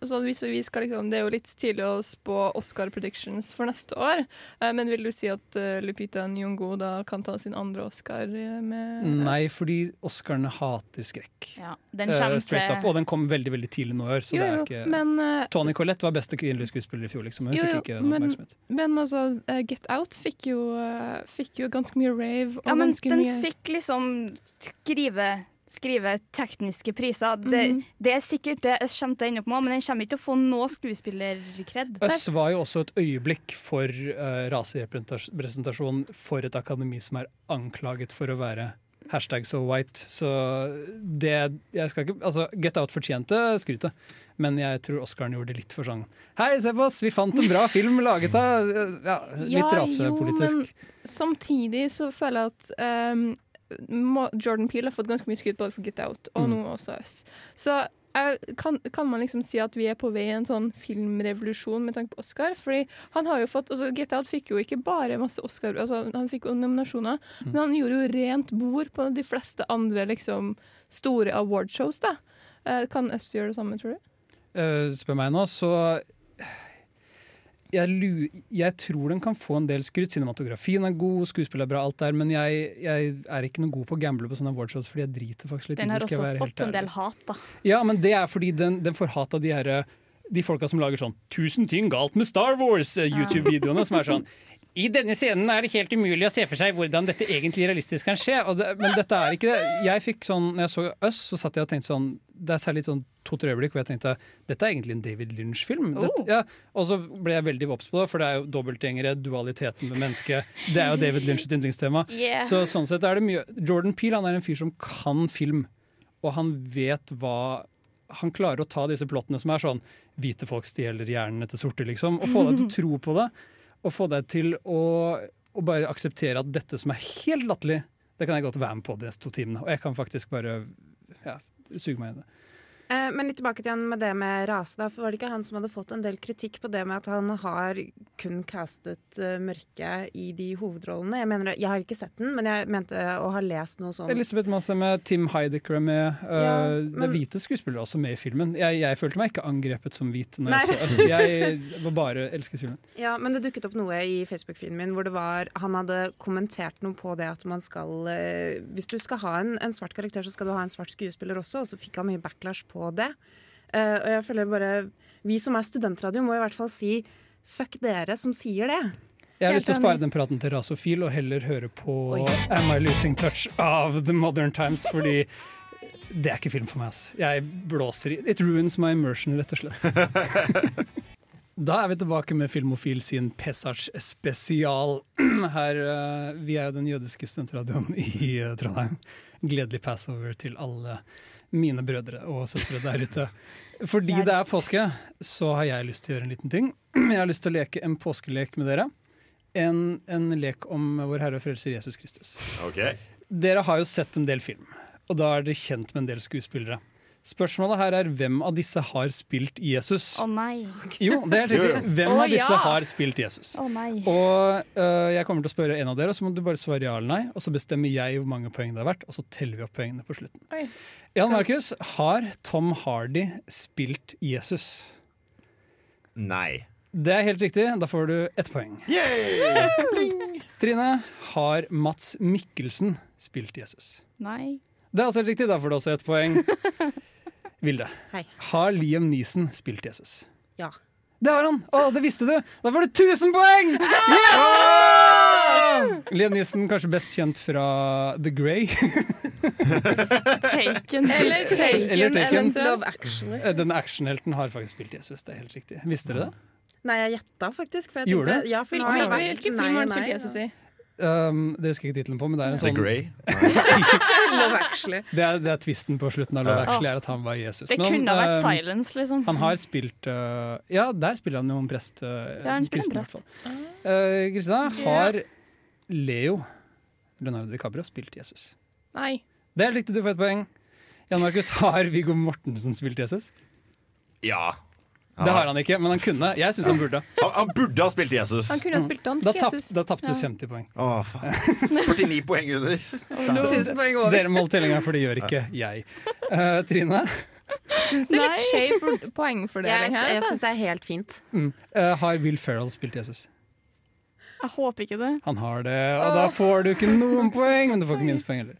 altså hvis vi skal liksom, Det er jo litt tidlig å spå Oscar predictions for neste år, eh, men vil du si at eh, Lupita Nyong'o da kan ta sin andre Oscar eh, med Nei, fordi Oscarene hater skrekk. Ja, den kommer straight up. Og den kom veldig veldig tidlig nå i år. Så Jo, det er ikke men, uh... Tony Collette var beste kvinnelige skuespiller i fjor, liksom. Hun Jo, jo, fikk ikke noe men, oppmerksomhet. men altså, eh, Get Out fikk jo, eh, fikk jo ganske mye rave. Og Ja, men den mye fikk liksom skrive skrive tekniske priser. Det, Mhm. det er sikkert det Øss kommer til å ende opp med, men den kommer ikke til å få noe skuespillerkred. Øss var jo også et øyeblikk for uh, raserepresentasjon for et akademi som er anklaget for å være hashtag so white. Så det jeg skal ikke, altså Get Out fortjente skrytet, men jeg tror Oscaren gjorde det litt for sånn Hei, se på oss, vi fant en bra film laget av ja, Litt Ja, rasepolitisk. Jo, men samtidig så føler jeg at um, Jordan Peele har fått ganske mye skryt både for Get Out og Mm. nå også Us. Så kan, kan man liksom si at vi er på vei i en sånn filmrevolusjon med tanke på Oscar? Fordi han har jo fått, altså Get Out fikk jo ikke bare masse Oscar, altså han fikk jo nominasjoner, Mm. men han gjorde jo rent bord på de fleste andre liksom store awardshows. da. Eh, Kan Us gjøre det samme, tror du? Uh, spør meg nå, så jeg, jeg tror den kan få en del skryt. Cinematografien er god, skuespillet er bra, alt der. Men jeg, jeg er ikke noe god på å gamble på sånne awardshows, fordi jeg driter faktisk litt i Den har også fått en del hat, da. Ja, men det er fordi den, den får hat av de her de folka som lager sånn 'Tusen ting galt med Star Wars', eh, som er sånn i denne scenen er det helt umulig å se for seg hvordan dette egentlig realistisk kan skje. Det, men dette er ikke det. Jeg fikk sånn, når jeg så Us, så satt jeg og tenkte sånn Det er særlig sånn to-tre øyeblikk hvor jeg tenkte dette er egentlig en David Lynch-film. Oh. Ja, og så ble jeg veldig obs på det, for det er jo dobbeltgjengere, dualiteten med mennesket. Det er jo David Lynchs yndlingstema. Yeah. Så sånn sett er det mye Jordan Peele han er en fyr som kan film, og han vet hva han klarer å ta disse plottene som er sånn hvite folk stjeler hjernene til sorte, liksom, og få deg til å tro på det. Og få deg til å, å bare akseptere at dette som er helt latterlig, det kan jeg godt være med på de neste to timene. Og jeg kan faktisk bare ja, suge meg i det. Eh, Men litt tilbake til han med det med rase. Da. For var det ikke han som hadde fått en del kritikk på det med at han har kun castet eh, mørke i de hovedrollene? Jeg mener, jeg har ikke sett den, men jeg mente å ha lest noe sånt. Elisabeth er med, Tim Heidecker er med. Uh, Ja, men- er hvite skuespillere også med i filmen. Jeg, jeg følte meg ikke angrepet som hvit når Nei. jeg så Us. Jeg var bare elsket filmen. Ja, men det dukket opp noe i Facebook-filmen min hvor det var Han hadde kommentert noe på det at man skal Hvis du skal ha en, en svart karakter, så skal du ha en svart skuespiller også, og så fikk han mye backlash på det. Eh, og jeg føler bare Vi som er studentradio, må i hvert fall si fuck dere som sier det. Jeg har lyst til å spare den praten til Rasofil og heller høre på Oi. Am I Losing Touch av The Modern Times, fordi det er ikke film for meg. ass. Jeg blåser i It ruins my immersion, rett og slett. Da er vi tilbake med Filmofil sin Pesach spesial. Her, eh, Vi er jo den jødiske studentradioen i eh, Trondheim. Gledelig passover til alle mine brødre og søstre der ute. Fordi det er påske, så har jeg lyst til å gjøre en liten ting. Jeg har lyst til å leke en påskelek med dere. En, en lek om vår Herre og Frelser Jesus Kristus. Okay. Dere har jo sett en del film, og da er dere kjent med en del skuespillere. Spørsmålet her er hvem av disse har spilt Jesus? Å nei. Jo, det er helt riktig. Hvem oh, av disse ja. har spilt Jesus? Å nei. Og uh, Jeg kommer til å spørre en av dere, og så må du bare svare ja eller nei. Og så bestemmer jeg hvor mange poeng det har vært, og så teller vi opp poengene på slutten. Oi. Jan Markus, har Tom Hardy spilt Jesus? Nei. Det er helt riktig. Da får du ett poeng. Trine, har Mats Mikkelsen spilt Jesus? Nei. Det er også helt riktig. Da får du også ett poeng. Vilde, Hei. har Liam Neeson spilt Jesus? Ja. Det har han! Å, det visste du! Da får du 1000 poeng! Yes! Liam Neeson kanskje best kjent fra The Grey. Taken. Eller Taken, Eller Taken. Love Actually. Eh, Den actionhelten har faktisk spilt Jesus, det er helt riktig. Visste dere det? Nei, jeg gjetta faktisk. For jeg Gjorde du? ja, for Hvilken nei film har han spilt nei, Jesus i? Um, det husker jeg ikke tittelen på, men det er en The sånn Grey. Love Actually. Det er, det er twisten på slutten av Love Actually, er at han var Jesus. Det Men han, kunne ha vært um, silence, liksom. Han har spilt uh, Ja, der spiller han jo en prest. Uh, Ja, han spiller en prest. Uh, Kristina, har Leo Leonardo DiCaprio spilt Jesus? Nei. Det er riktig, du får et poeng. Jan Markus, har Viggo Mortensen spilt Jesus? Ja. Det har han ikke, men han kunne. Jeg syns han burde. Han, han burde ha spilt Jesus. Han kunne ha spilt dansk Da, tapp, Jesus. da tapte du 50 poeng. Åh, faen. 49 poeng under. Over. Dere målte tellinga, for det gjør ikke jeg. Uh, Trine, Syns det er litt skjev for Jeg, poengfordeling her. jeg altså. syns det er helt fint. mm, uh, har Will Ferrell spilt Jesus? Jeg håper ikke det. Han har det, og da får du ikke noen poeng, men du får ikke minuspoeng heller.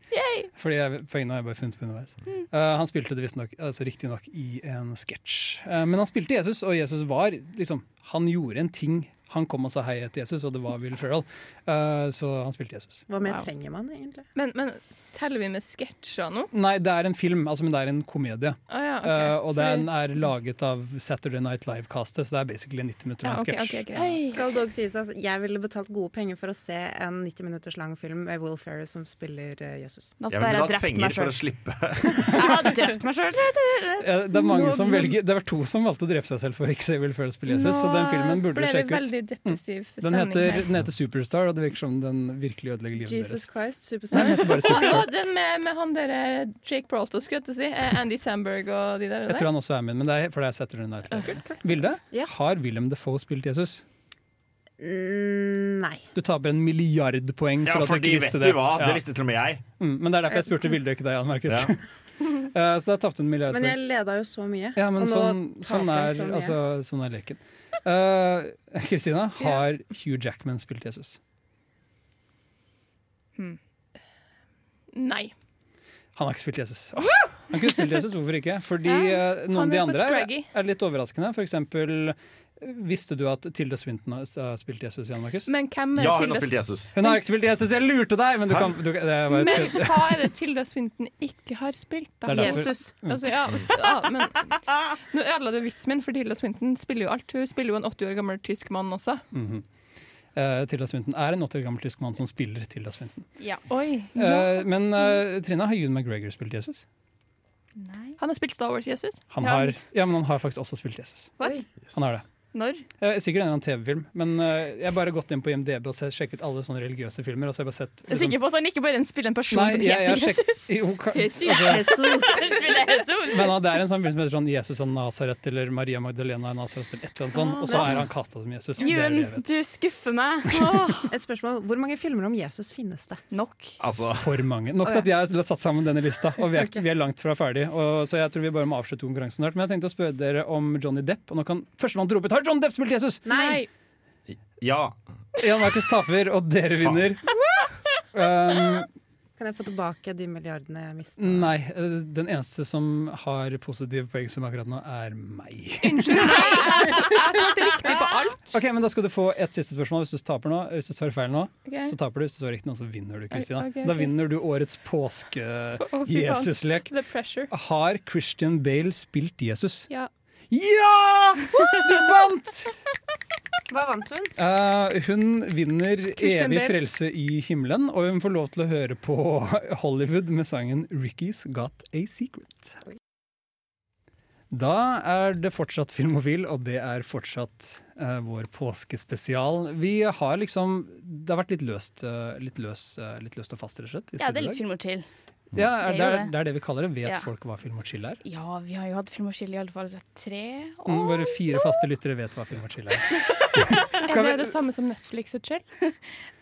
Fordi jeg, Poengene har jeg bare funnet på underveis. Uh, han spilte det visstnok altså, riktignok i en sketsj. Uh, men han spilte Jesus, og Jesus var liksom Han gjorde en ting. Han kom og sa hei etter Jesus, og det var Will Ferrell. Uh, så han spilte Jesus. Hva mer Wow. trenger man egentlig? Men, men teller vi med sketsjer nå? Nei, det er en film, altså, men det er en komedie. Å ja, okay. Uh, og den er laget av Saturday Night Live-castet, så det er basically en 90 minutter ja, okay, ok, sketsj. Okay. Skal dog sies altså, Jeg ville betalt gode penger for å se en 90 minutters lang film med Will Ferrell som spiller uh, Jesus. Jeg ville hatt penger for å slippe. Jeg har drept meg sjøl. Uh, det er mange som velger Det var to som valgte å drepe seg selv for å ikke se Will Ferrell spille Jesus, så den filmen burde du sjekke ut. Depressiv Den stemning heter, den heter Superstar, og det virker som den virkelig ødelegger livet Jesus deres. Christ, superstar. heter bare Superstar. ja, den med, med han derre Jake Peralta, skulle jeg til å si. Eh, Andy Samberg og de der. Jeg tror han også er min, men det er, fordi jeg setter den der. Vilde, Ja. har Willem Defoe spilt Jesus? Mm, nei. Du taper en milliardpoeng for ja, du fordi vet det. du hva, Ja. det visste til og med jeg. Mm, men det er derfor jeg spurte Vilde, ikke deg, Jan Markus. Ja. uh, så da tapte du en Men jeg leda jo så mye. Ja, men og nå sånn, sånn, er, så altså, sånn er leken. Eh, Kristina, har Hugh Jackman spilt Jesus? Nei. Han har ikke spilt Jesus. Oh, han kunne spilt Jesus, hvorfor ikke? Fordi uh, noen av de andre er, er litt overraskende. For eksempel, visste du at Tilda Swinton har spilt Jesus, igjen, Markus? Men hvem er Ja, hun Tilda har spilt Jesus. Hun har ikke spilt Jesus, jeg lurte deg! Men du kan, du, det var Men hva er det Tilda Swinton ikke har spilt, da? Jesus. Altså, ja, ja, men Nå ødela du vitsen min, for Tilda Swinton spiller jo alt. Hun spiller jo en 80 år gammel tysk mann også. Mm -hmm. Uh, Tilda Swinton er en 80 år gammel tysk mann som spiller Tilda Swinton. Oi, ja. Eh, men uh, Trina, har Ewan McGregor spilt Jesus? Nei. Han har spilt Star Wars Jesus. Ja. ja, men han har faktisk også spilt Jesus. Oi. Han har det. Når? Eh, sikkert en eller annen TV-film, men eh, jeg har bare gått inn på IMDb og sjekket alle sånne religiøse filmer. Og så har jeg bare sett Jeg er sikker på at han ikke bare spiller en person Nei, som jeg- jeg heter har Jesus. Jo, ka- Jesus. altså, Jesus. Jesus. men det er en sånn film som heter sånn Jesus av Nasaret eller Maria Magdalena av Nasaret eller sånt, og så er han kasta som Jesus. Jun, du skuffer meg. Åh, Et spørsmål. Hvor mange filmer om Jesus finnes det? nok. Altså, For mange. Nok til at jeg har satt sammen denne lista, og vi er, vi er langt fra ferdig. Og, så jeg tror vi bare må avslutte konkurransen snart. Men jeg tenkte å spørre dere om Johnny Depp. Og nå kan førstemann til å rope ut Har Johnny Depp spilt Jesus? Nei. ja. Jan Markus taper, og dere vinner. Um, Kan jeg få tilbake de milliardene jeg mista? nei, eh, den eneste som har positiv poengsum akkurat nå, er meg. Unnskyld meg, jeg, svarte riktig på alt. Ok, men Da skal du få et siste spørsmål hvis du taper nå. Hvis du svarer feil nå, okay. så taper du. Hvis du svarer riktig nå, så vinner du, Kristina. Okay, okay. Da vinner du årets påske-Jesuslek. The pressure. Har Christian Bale spilt Jesus? Ja. Ja! Du vant! Hva vant hun? Uh, hun vinner Christian evig frelse i himmelen, og hun får lov til å høre på Hollywood med sangen 'Ricky's Got A Secret'. Da er det fortsatt Filmofil, og det er fortsatt uh, vår påskespesial. Vi har liksom Det har vært litt løst, uh, litt løs, litt løst og fast, rett og slett. i Ja, det er litt filmer chill. Ja, er, Det det, er det. det er det vi kaller det. Vet Ja. folk hva Film og chill er? Ja, vi har jo hatt film og chill i alle fall tre år. Mm, våre fire faste lyttere vet hva Film og chill er. Er vi? det er det samme som Netflix og chill?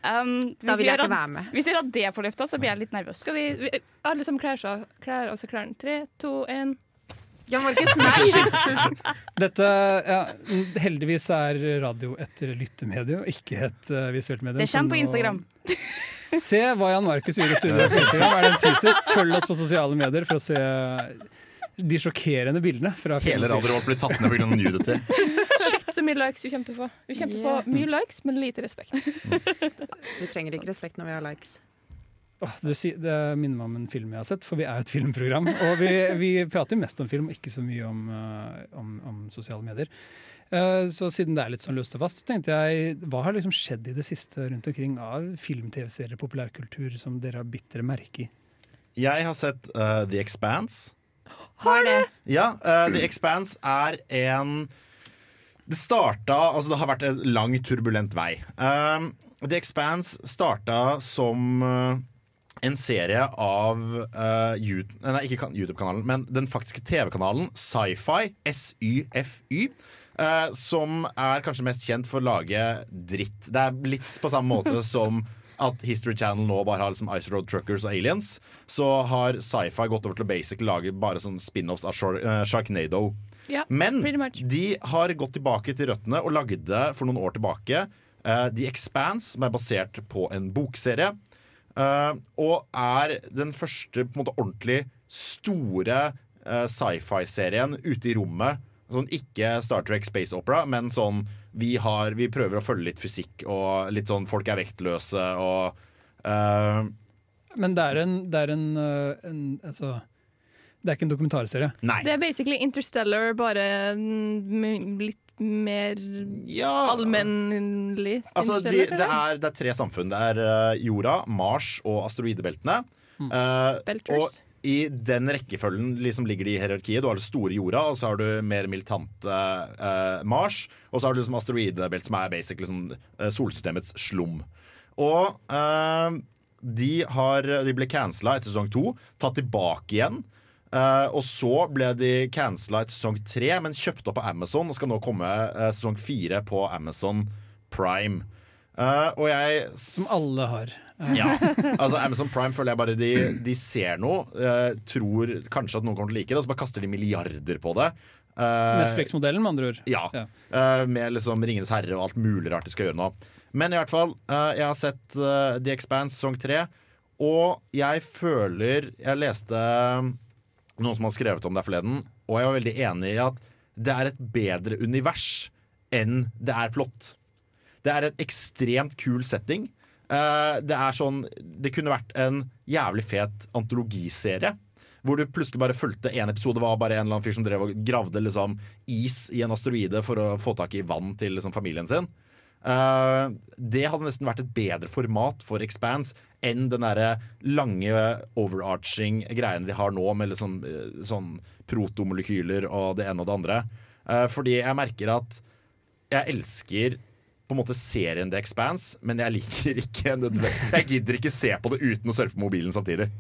Um, Da vil jeg ikke være med. hvis vi har hatt det på løfta, så blir jeg litt nervøs. Skal vi, vi alle som kler seg kler av seg klærne? Tre, to, én. Jan Markus, nei! Dette, ja, Heldigvis er radio et lyttemedie og ikke et uh, visuelt medium. Det kommer på nå- Instagram. Se hva Jan Markus gjorde i studio på Instagram. Er det en teaser? Følg oss på sosiale medier for å se de sjokkerende bildene fra Hele filmen. Radio Revolt blir tatt ned pga. nudity. Shit, så mye likes du kommer til å få. Du kommer til å få mye likes, men lite respekt. Vi trenger ikke respekt når vi har likes. Åh, det, det minner meg om en film jeg har sett, for vi er jo et filmprogram. Og vi, vi prater jo mest om film, ikke så mye om, eh, om, om sosiale medier. Uh, så siden det er litt sånn løst og fast, så tenkte jeg hva har liksom skjedd i det siste rundt omkring av film, TV-serier, populærkultur som dere har bitt dere merke i? Jeg har sett uh, The Expanse. Har det? Ja, uh, The Expanse er en Det starta Altså, det har vært en lang, turbulent vei. The Expanse starta som en serie av uh, YouTube, nei, ikke YouTube-kanalen, men den faktiske TV-kanalen Sci-Fi, SYFY. Uh, som er kanskje mest kjent for å lage dritt. Det er litt på samme måte som at History Channel nå bare har liksom Ice Road Truckers og Aliens. Så har Sci-Fi gått over til å basically lage bare sånn spin-offs av Shar eh, Sharknado. Yeah, Men de har gått tilbake til røttene og lagde for noen år tilbake uh, The Expanse, som er basert på en bokserie. Eh, og er den første på en måte ordentlig store eh, sci-fi-serien ute i rommet. Sånn ikke Star Trek Space Opera, men sånn vi, har, vi prøver å følge litt fysikk, og litt sånn folk er vektløse og uh... Men det er en, det er en, en altså, Det er ikke en dokumentarserie. Nei. Det er basically Interstellar, bare mm, litt mer Ja. allmennlig. Altså, de, det, er, det er tre samfunn. Det er uh, jorda, Mars og asteroidebeltene. Mm. Belters. og i den rekkefølgen liksom ligger de i hierarkiet. Du har det store jorda, og så har du mer militante uh, Mars. Og så har du liksom asteroidebelt, som er basically sånn, eh, solsystemets slum. Og eh, de, har, de ble cancela etter sesong to, tatt tilbake igjen. Eh, og så ble de cancela i sesong tre, men kjøpt opp av Amazon og skal nå komme uh, sesong fire på Amazon Prime. Uh, og jeg Som alle har. ja, altså Amazon Prime føler jeg bare de, de ser noe, tror kanskje at noen kommer til å like det, og så bare kaster de milliarder på det. Netflix-modellen, med andre ord. ja. eh, med liksom Ringenes herre og alt mulig rart de skal gjøre nå. Men i hvert fall, jeg har sett The Expanse sesong tre, og jeg føler Jeg leste noen som har skrevet om det forleden, og jeg var veldig enig i at det er et bedre univers enn det er plott. Det er en ekstremt kul setting. Eh, det er sånn Det kunne vært en jævlig fet antologiserie. Hvor du plutselig bare fulgte én episode var bare en eller annen fyr som drev og gravde liksom, is i en asteroide for å få tak i vann til liksom, familien sin. Eh, det hadde nesten vært et bedre format for Expanse enn den derre lange overarching greiene de har nå, med liksom, eh, sånn protomolekyler og det ene og det andre. Uh, fordi jeg merker at jeg elsker på en måte serien The Expanse, men jeg liker ikke Jeg gidder ikke se på det uten å surfe på mobilen samtidig.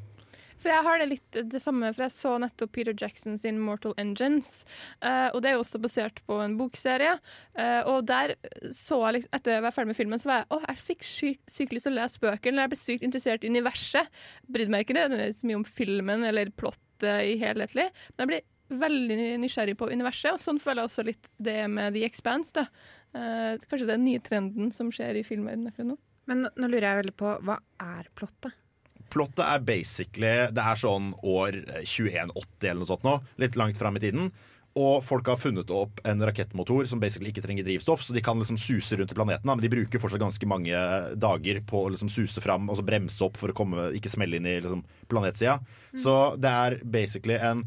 For jeg har det litt det samme, for jeg så nettopp Peter Jackson sin Mortal Engines. Uh, og det er jo også basert på en bokserie. Uh, og der så jeg liksom, etter jeg var ferdig med filmen, så var jeg å, jeg fikk sykt, syk lyst til å lese bøkene. Jeg ble sykt interessert i universet. Brydde meg ikke det så mye om filmen eller plottet i helhetlig. Men jeg ble veldig nysgjerrig på universet, og sånn føler jeg også litt det med The Expanse. da. Uh, kanskje det den nye trenden som skjer i filmverdenen akkurat nå. Men nå lurer jeg veldig på, hva er plottet? Plottet er basically Det er sånn år 2180 eller noe sånt nå. Litt langt fram i tiden. Og folk har funnet opp en rakettmotor som basically ikke trenger drivstoff, så de kan liksom suse rundt i planeten. Men de bruker fortsatt ganske mange dager på å liksom suse fram og så bremse opp for å komme, ikke smelle inn i liksom planetsida. Så det er basically en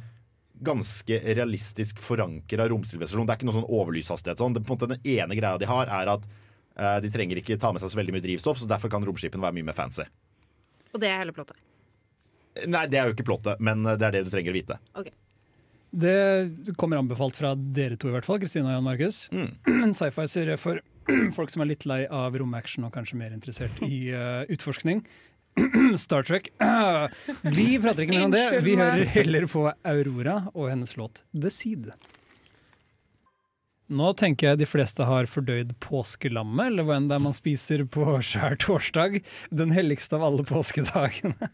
ganske realistisk forankra romsivilisasjon. Det er ikke noe sånn overlyshastighet. Sånn. Det, på en måte, den ene greia de har, er at eh, de trenger ikke ta med seg så veldig mye drivstoff, så derfor kan romskipene være mye mer fancy. Og det er hele plottet. Nei, det er jo ikke plottet, men det er det du trenger å vite. Det kommer anbefalt fra dere to, i hvert fall, Kristina og Jan Markus. En sci-fi-serie for folk som er litt lei av romaction og kanskje mer interessert i uh, utforskning. Star Trek. vi prater ikke mer om det. Vi hører heller på Aurora og hennes låt The Seed. Nå tenker jeg de fleste har fordøyd påskelammet, eller hva enn det er man spiser på skjær torsdag. Den helligste av alle påskedagene.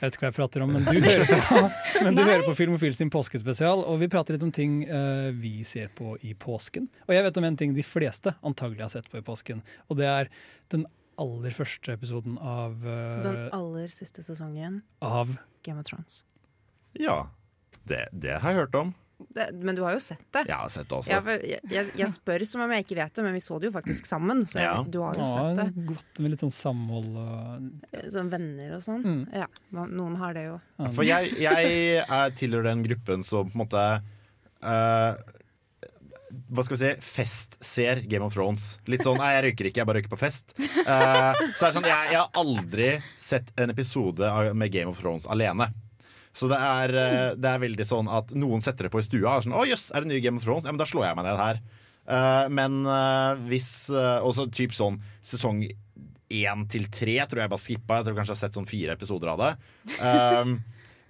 Jeg vet ikke hva jeg prater om, men du hører på, men du hører på Filmofil sin påskespesial, og vi prater litt om ting uh, vi ser på i påsken. Og jeg vet om en ting de fleste antagelig har sett på i påsken, og det er den aller første episoden av, uh, Den aller siste sesongen av Game of Thrones. Ja. Det, det har jeg hørt om. Det, men du har jo sett det. Jeg har sett det også. Ja, for jeg, jeg, jeg spør som om jeg ikke vet det, men vi så det jo faktisk sammen. Så Ja. du har jo Ja, sett det. godt med litt sånn samhold og Sånn venner og sånn. Mm. Ja, noen har det jo. For jeg, jeg er tilhører den gruppen som på en måte uh, Hva skal vi si festser Game of Thrones. Litt sånn Nei, jeg røyker ikke, jeg bare røyker på fest. Uh, så er det sånn, jeg, jeg har aldri sett en episode med Game of Thrones alene. Så det er, eh, det er veldig sånn at noen setter det på i stua. Og sånn, Å jøss, er det nye Game of Thrones? Ja, men da slår jeg meg ned her. Uh, men uh, hvis uh, Også typ sånn sesong én til tre tror jeg bare skippa. Jeg tror kanskje jeg har sett sånn fire episoder av det. Um,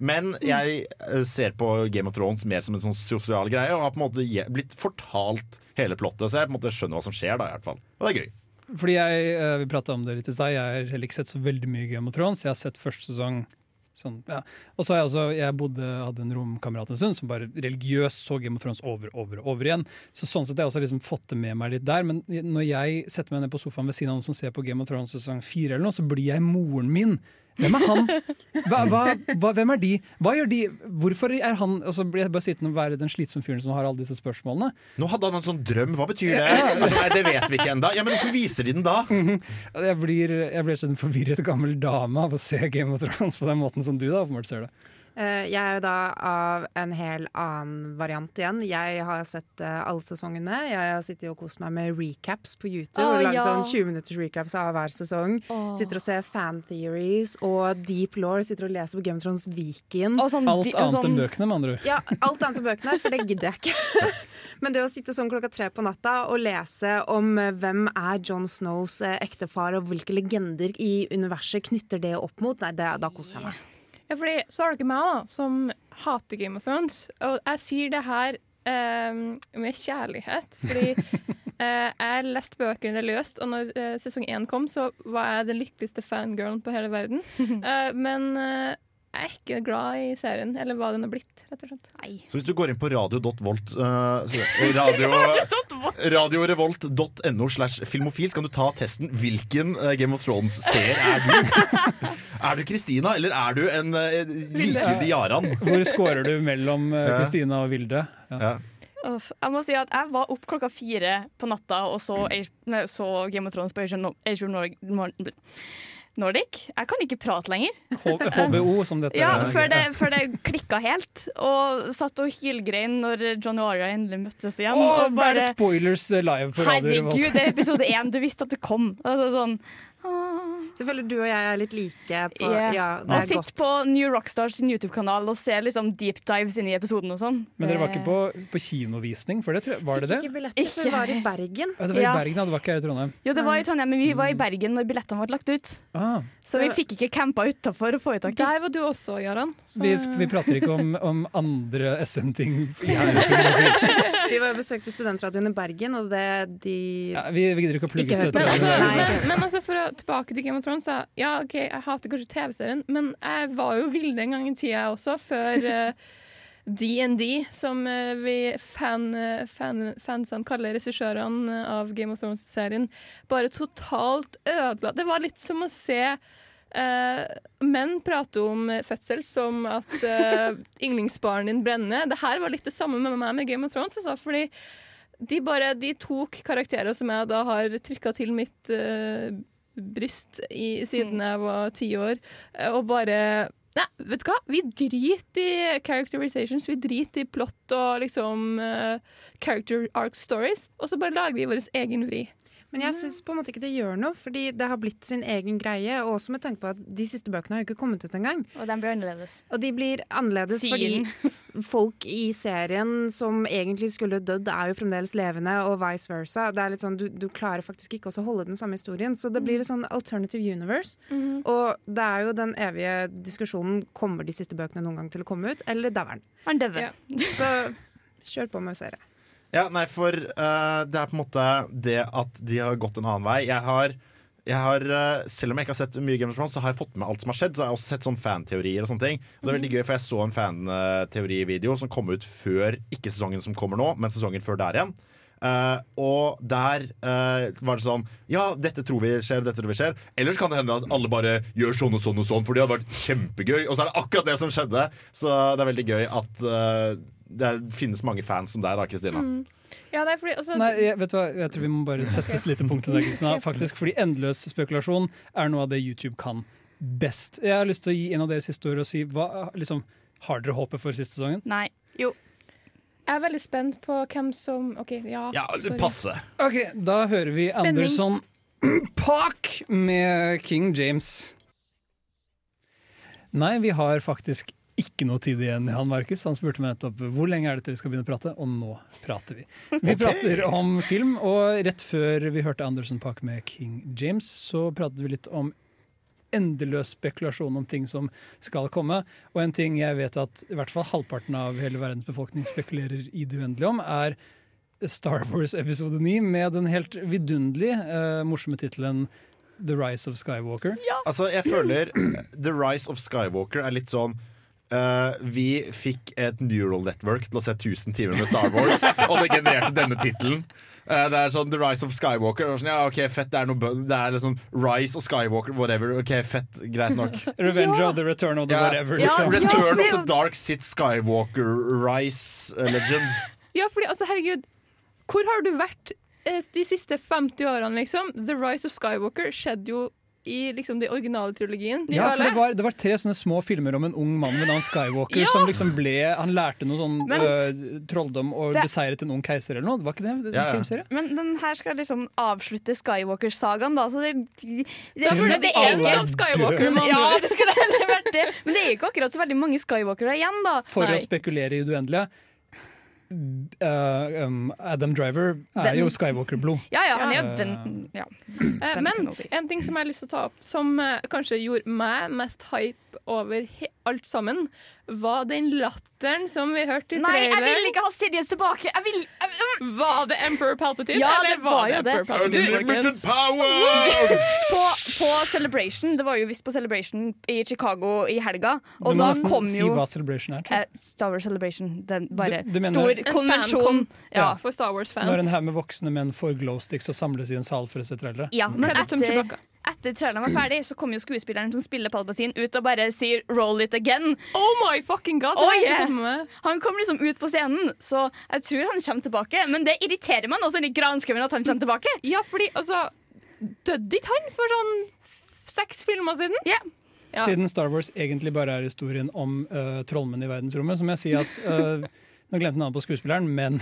men jeg ser på Game of Thrones mer som en sånn sosial greie, og har på en måte blitt fortalt hele plottet. Så jeg på en måte skjønner hva som skjer, da, i hvert fall. Og det er gøy. Fordi jeg, Vi prata om det litt i stad. Jeg har heller ikke sett så veldig mye Game of Thrones. Jeg har sett første sesong. Sånn, ja. Og så har jeg også, jeg bodde, hadde en romkamerat en stund som bare religiøst så Game of Thrones over over over igjen. Så sånn sett har jeg også liksom fått det med meg litt der. Men når jeg setter meg ned på sofaen ved siden av noen som ser på Game of Thrones sesong fire, eller noe, så blir jeg moren min. Hvem er han? Hva, hva, hva, hvem er de? Hva gjør de? Hvorfor er han Og så blir jeg bare sittende og være den slitsomme fyren som har alle disse spørsmålene. Nå hadde han en sånn drøm. Hva betyr det? Altså, nei, det vet vi ikke ennå. Ja, men hvorfor viser de den da? Jeg blir, jeg blir en forvirret gammel dame av å se Game of Thrones på den måten som du da åpenbart ser det. Eh, jeg er jo da av en hel annen variant igjen. Jeg har sett eh, alle sesongene. Jeg har sittet og kost meg med recaps på YouTube. Oh, og laget ja. sånn 20 minutters recaps av hver sesong. Sitter og ser fan theories og deep law. Sitter og leser på Game of Thrones Viken. Og sånn, Alt annet sånn, enn bøkene, med andre ord. Ja, alt annet enn bøkene, for det gidder jeg ikke. Men det å sitte sånn klokka tre på natta og lese om eh, hvem er John Snows ektefar, og hvilke legender i universet knytter det opp mot, nei, det, da koser jeg meg. Ja, fordi så har dere meg, da, som hater Game of Thrones. Og jeg sier det her eh, med kjærlighet. Fordi eh, jeg leste bøkene religiøst, og når eh, sesong én kom, så var jeg den lykkeligste fangirlen på hele verden. Eh, men jeg er ikke glad i serien, eller hva den har blitt, rett og slett. Så hvis du går inn på radio.volt uh, radio, radiorevolt.no slash filmofil, så kan du ta testen. Hvilken eh, Game of Thrones-seer er du? er du Kristina, eller er du en uh, likegyldig Jaran? Hvor scorer du mellom eh. Kristina og Vilde? Ja. Ja. Uff, Jeg må si at jeg var opp klokka fire på natta og så, så Game of Thrones på Age of Nor- Nordic. Jeg kan ikke prate lenger. HBO, som dette Ja, er. før det, før det klikka helt. Og satt og hylgrein når John og Aria endelig møttes igjen. Åh, og bare spoilers eh, live på Radio. Herregud, det er episode én! Du visste at det kom. Altså, sånn, Så føler du og jeg er litt like på yeah. Ja, det og er sitt godt. på New Rockstars sin YouTube-kanal og se liksom deep dives inn i episoden og sånn. Men dere var ikke på, på kinovisning for det? Tror jeg. Var det Fikk det? ikke billetter, for vi var i Bergen. Ja, det var i Ja. Bergen, ja, det var ikke her i Trondheim. Jo, det var i Trondheim, men vi var i Bergen når billettene ble lagt ut. Ah, Så vi fikk ikke campa utafor og få i tak i. Der var du også, Jaran. Så- vi, vi prater ikke om, om andre SM-ting. Vi var jo besøkte studentradioen i Bergen, og det de Ja, vi, vi gidder ikke å plugge studentradioen. Men altså, men, men altså for å tilbake til Game of Thrones, sa ja, ok, jeg hater kanskje TV-serien, men jeg var jo Vilde en gang i tida også, før DND, D&D, som uh, vi fan, eh, fan, fansene kaller regissørene av Game of Thrones-serien, bare totalt ødela. Det var litt som å se Uh, menn prate om eh, fødsel som at uh, yndlingsbarnet din brenner. Det her var litt det samme med meg med Game of Thrones, altså, fordi de bare de tok karakterer som jeg da har trykka til mitt eh, bryst i, siden jeg var ti år, eh, og bare Nei, vet du hva? Vi driter i characterizations, vi driter i plott og liksom uh, character arc stories, og så bare lager vi vår egen vri. Men jeg syns på en måte ikke det gjør noe, fordi det har blitt sin egen greie. Og også med tanke på at de siste bøkene har jo ikke kommet ut engang. Og de blir annerledes. Og de blir annerledes Siden. fordi folk i serien som egentlig skulle dødd, er jo fremdeles levende, og vice versa. Det er litt sånn, du, du klarer faktisk ikke også å holde den samme historien. Så det blir litt sånn alternative universe. Og det er jo den evige diskusjonen kommer de siste bøkene noen gang til å komme ut, eller dauer den? Han. Ja. Så kjør på med serie. Ja, nei, for uh, det er på en måte det at de har gått en annen vei. Jeg har, jeg har eh, Selv om jeg ikke har sett mye Game of Thrones, så har jeg fått med alt som har skjedd. Så har jeg også sett sånn fanteorier og sånne ting. Og det er veldig gøy, for jeg så en fanteorivideo som kom ut før ikke sesongen som kommer nå, men sesongen før der igjen. Uh, og der uh, var det sånn Ja, dette tror vi skjer, dette tror vi skjer. Ellers kan det hende at alle bare gjør sånn og sånn og sånn, for det hadde vært kjempegøy. Og så er det akkurat det som skjedde. Så det er veldig gøy at uh, det finnes mange fans som deg, da, Kristina. Ja, det er fordi også, Nei, jeg, vet du hva? jeg tror vi må bare sette et lite punkt til deg. Kristina. Faktisk, fordi endeløs spekulasjon er noe av det YouTube kan best. Jeg har lyst til å gi en av deres siste ord og si hva, liksom, Har dere håpet for siste sesongen? Nei. Jeg er veldig spent på hvem som OK, ja. Ja, passe. Ok, Da hører vi Spenning. Anderson Park med King James. Nei, vi har faktisk ikke noe tid igjen, Jan Markus. Han spurte meg nettopp hvor lenge er det til vi skal begynne å prate, og nå prater vi. Vi prater om film, og rett før vi hørte Anderson Park med King James, så pratet vi litt om endeløs spekulasjon om ting som skal komme. Og en ting jeg vet at i hvert fall halvparten av hele verdens befolkning spekulerer i det uendelige om, er Star Wars episode 9 med den helt vidunderlig uh, morsomme tittelen The Rise of Skywalker. Altså, jeg føler The Rise of Skywalker er litt sånn eh, vi fikk et neural network til å se 1000 timer med Star Wars, og det genererte denne tittelen. Uh, det er sånn The Rise of Skywalker. Og sånn, ja, ok, fett, Det er noe Det er liksom Rise og Skywalker, whatever. Ok, fett, Greit nok. Revenge of the Return of the Ja. whatever. Ja, Liksom. Return det er of the Dark Sit Skywalker Rise eh, Legend. Ja, fordi altså, herregud, hvor har du vært eh, de siste 50 årene, liksom? The Rise of Skywalker skjedde jo i liksom den originale trilogien. De Ja, for det var, det var tre sånne små filmer om en ung mann ved navn Skywalker Ja! som liksom ble Han lærte noe sånn Men- øh, trolldom og Det- beseiret en ung keiser eller noe. Det var ikke det? det Ja, ja. filmserie? Men den her skal liksom avslutte Skywalker-sagaen, da. Så det, det, det for det of er Skywalker. Man, ja, det skulle heller vært det. Men det er jo ikke akkurat så veldig mange Skywalkere igjen, da. For Nei. å spekulere i det uendelige. Øh, um, Adam Driver er ben. jo Skywalker-blod. Ja, ja, han er den ja. Uh, Men en ting som jeg har lyst til å ta opp, som uh, kanskje gjorde meg mest hype over he alt sammen, var den latteren som vi hørte i Nei, jeg vil ikke ha Sidious tilbake! Jeg vil jeg, Var det Emperor Palpatine? Ja, eller det var jo det. Emperor Palpatine, Unlimited power! på, på Celebration, det var jo visst på Celebration i Chicago i helga, og da kom si jo hva Celebration er. tror jeg. eh, Star Wars Celebration. Den bare Du- du mener- stor konvensjon. ja, Ja. for Star Wars-fans. Når en haug med voksne menn får glowsticks og samles i en sal for å se trailere. Ja, men Kledd etter. Etter traileren var ferdig, så kom jo skuespilleren som spiller Palpatine ut og bare sier 'roll it again'. Oh my fucking god! Oh, yeah. Han kom liksom ut på scenen, så jeg tror han kommer tilbake. Men det irriterer meg også litt granskauen at han kommer tilbake. Ja, fordi altså Døde ikke han for sånn seks filmer siden? Yeah. Ja. Siden Star Wars egentlig bare er historien om uh, trollmenn i verdensrommet, så må jeg si at uh, Nå glemte jeg navnet på skuespilleren, men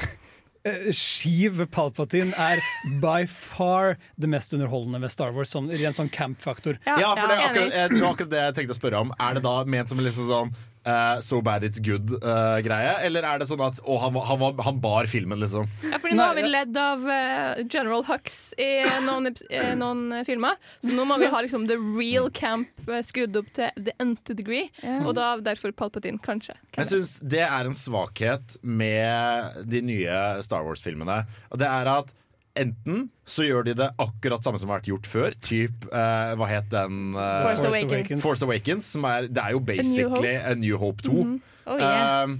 øh, Sheev Palpatine er by far det mest underholdende ved Star Wars, sånn, rent sånn camp-faktor. Ja, for det er akkurat, jeg, det var akkurat det jeg tenkte å spørre om. Er det da ment som en liksom sånn eh, So bad it's good-greie? eller er det sånn at å, han, var- han, han bar filmen, liksom? Ja, fordi nå har vi ledd av uh, General Hux i noen, eh, noen eh, filmer, så nå må vi ha liksom the real camp eh, skrudd opp til the nth degree, og da derfor Palpatine, kanskje. Hvem Jeg syns det er en svakhet med de nye Star Wars-filmene. Og det er at enten så gjør de det akkurat samme som har vært gjort før. Typ, eh, hva het den? eh, Force Force Awakens. Force Awakens. Som er, det er jo basically A New Hope 2. Oh, yeah. Um,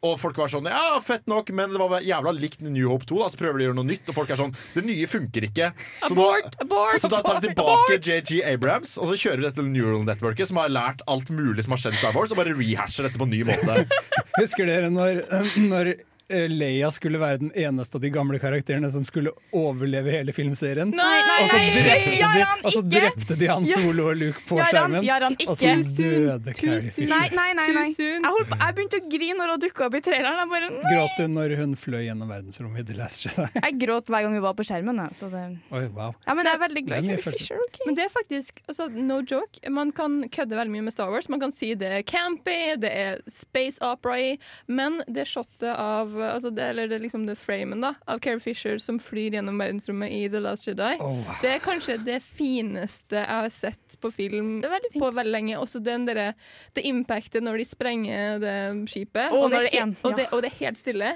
og folk var sånn Ja, fett nok, men det var jævla likt New Hope 2. Da, så prøver de å gjøre noe nytt, og folk er sånn Det nye funker ikke. Så, abort, da, abort, så da tar de tilbake JG Abrams, og så kjører de dette neural networket, som har lært alt mulig som har skjedd Star Wars, og bare rehasher dette på en ny måte. Husker dere når, når Leia skulle være den eneste av de gamle karakterene som skulle overleve hele filmserien? Nei, nei, Og så drepte, nei, de, og så drepte de Han Solo og Luke på skjermen. Og så døde Carrie. Fisher. Nei, nei, nei. nei. Jeg, holdt jeg begynte å grine når hun dukka opp i traileren. Jeg, bare, nei. Gråt hun når hun fløy gjennom verdensrommet i The Last Jedi? jeg gråt hver gang vi var på skjermen. Så det... Oi, wow. Ja, men jeg er veldig glad i Carrie. Fisher. Okay. Men det er faktisk, altså, no joke, man kan kødde veldig mye med Star Wars. Man kan si det er campy, det er space opera-y, men det shotet av altså det, Eller det, er liksom det framen da, av Carrie Fisher som flyr gjennom verdensrommet i The Last Jedi, Oh, det er kanskje det fineste jeg har sett på film Det veldig på veldig lenge. Også den derre Det impactet når de sprenger det skipet, oh, og, det, er er en- og, det, og det er helt stille.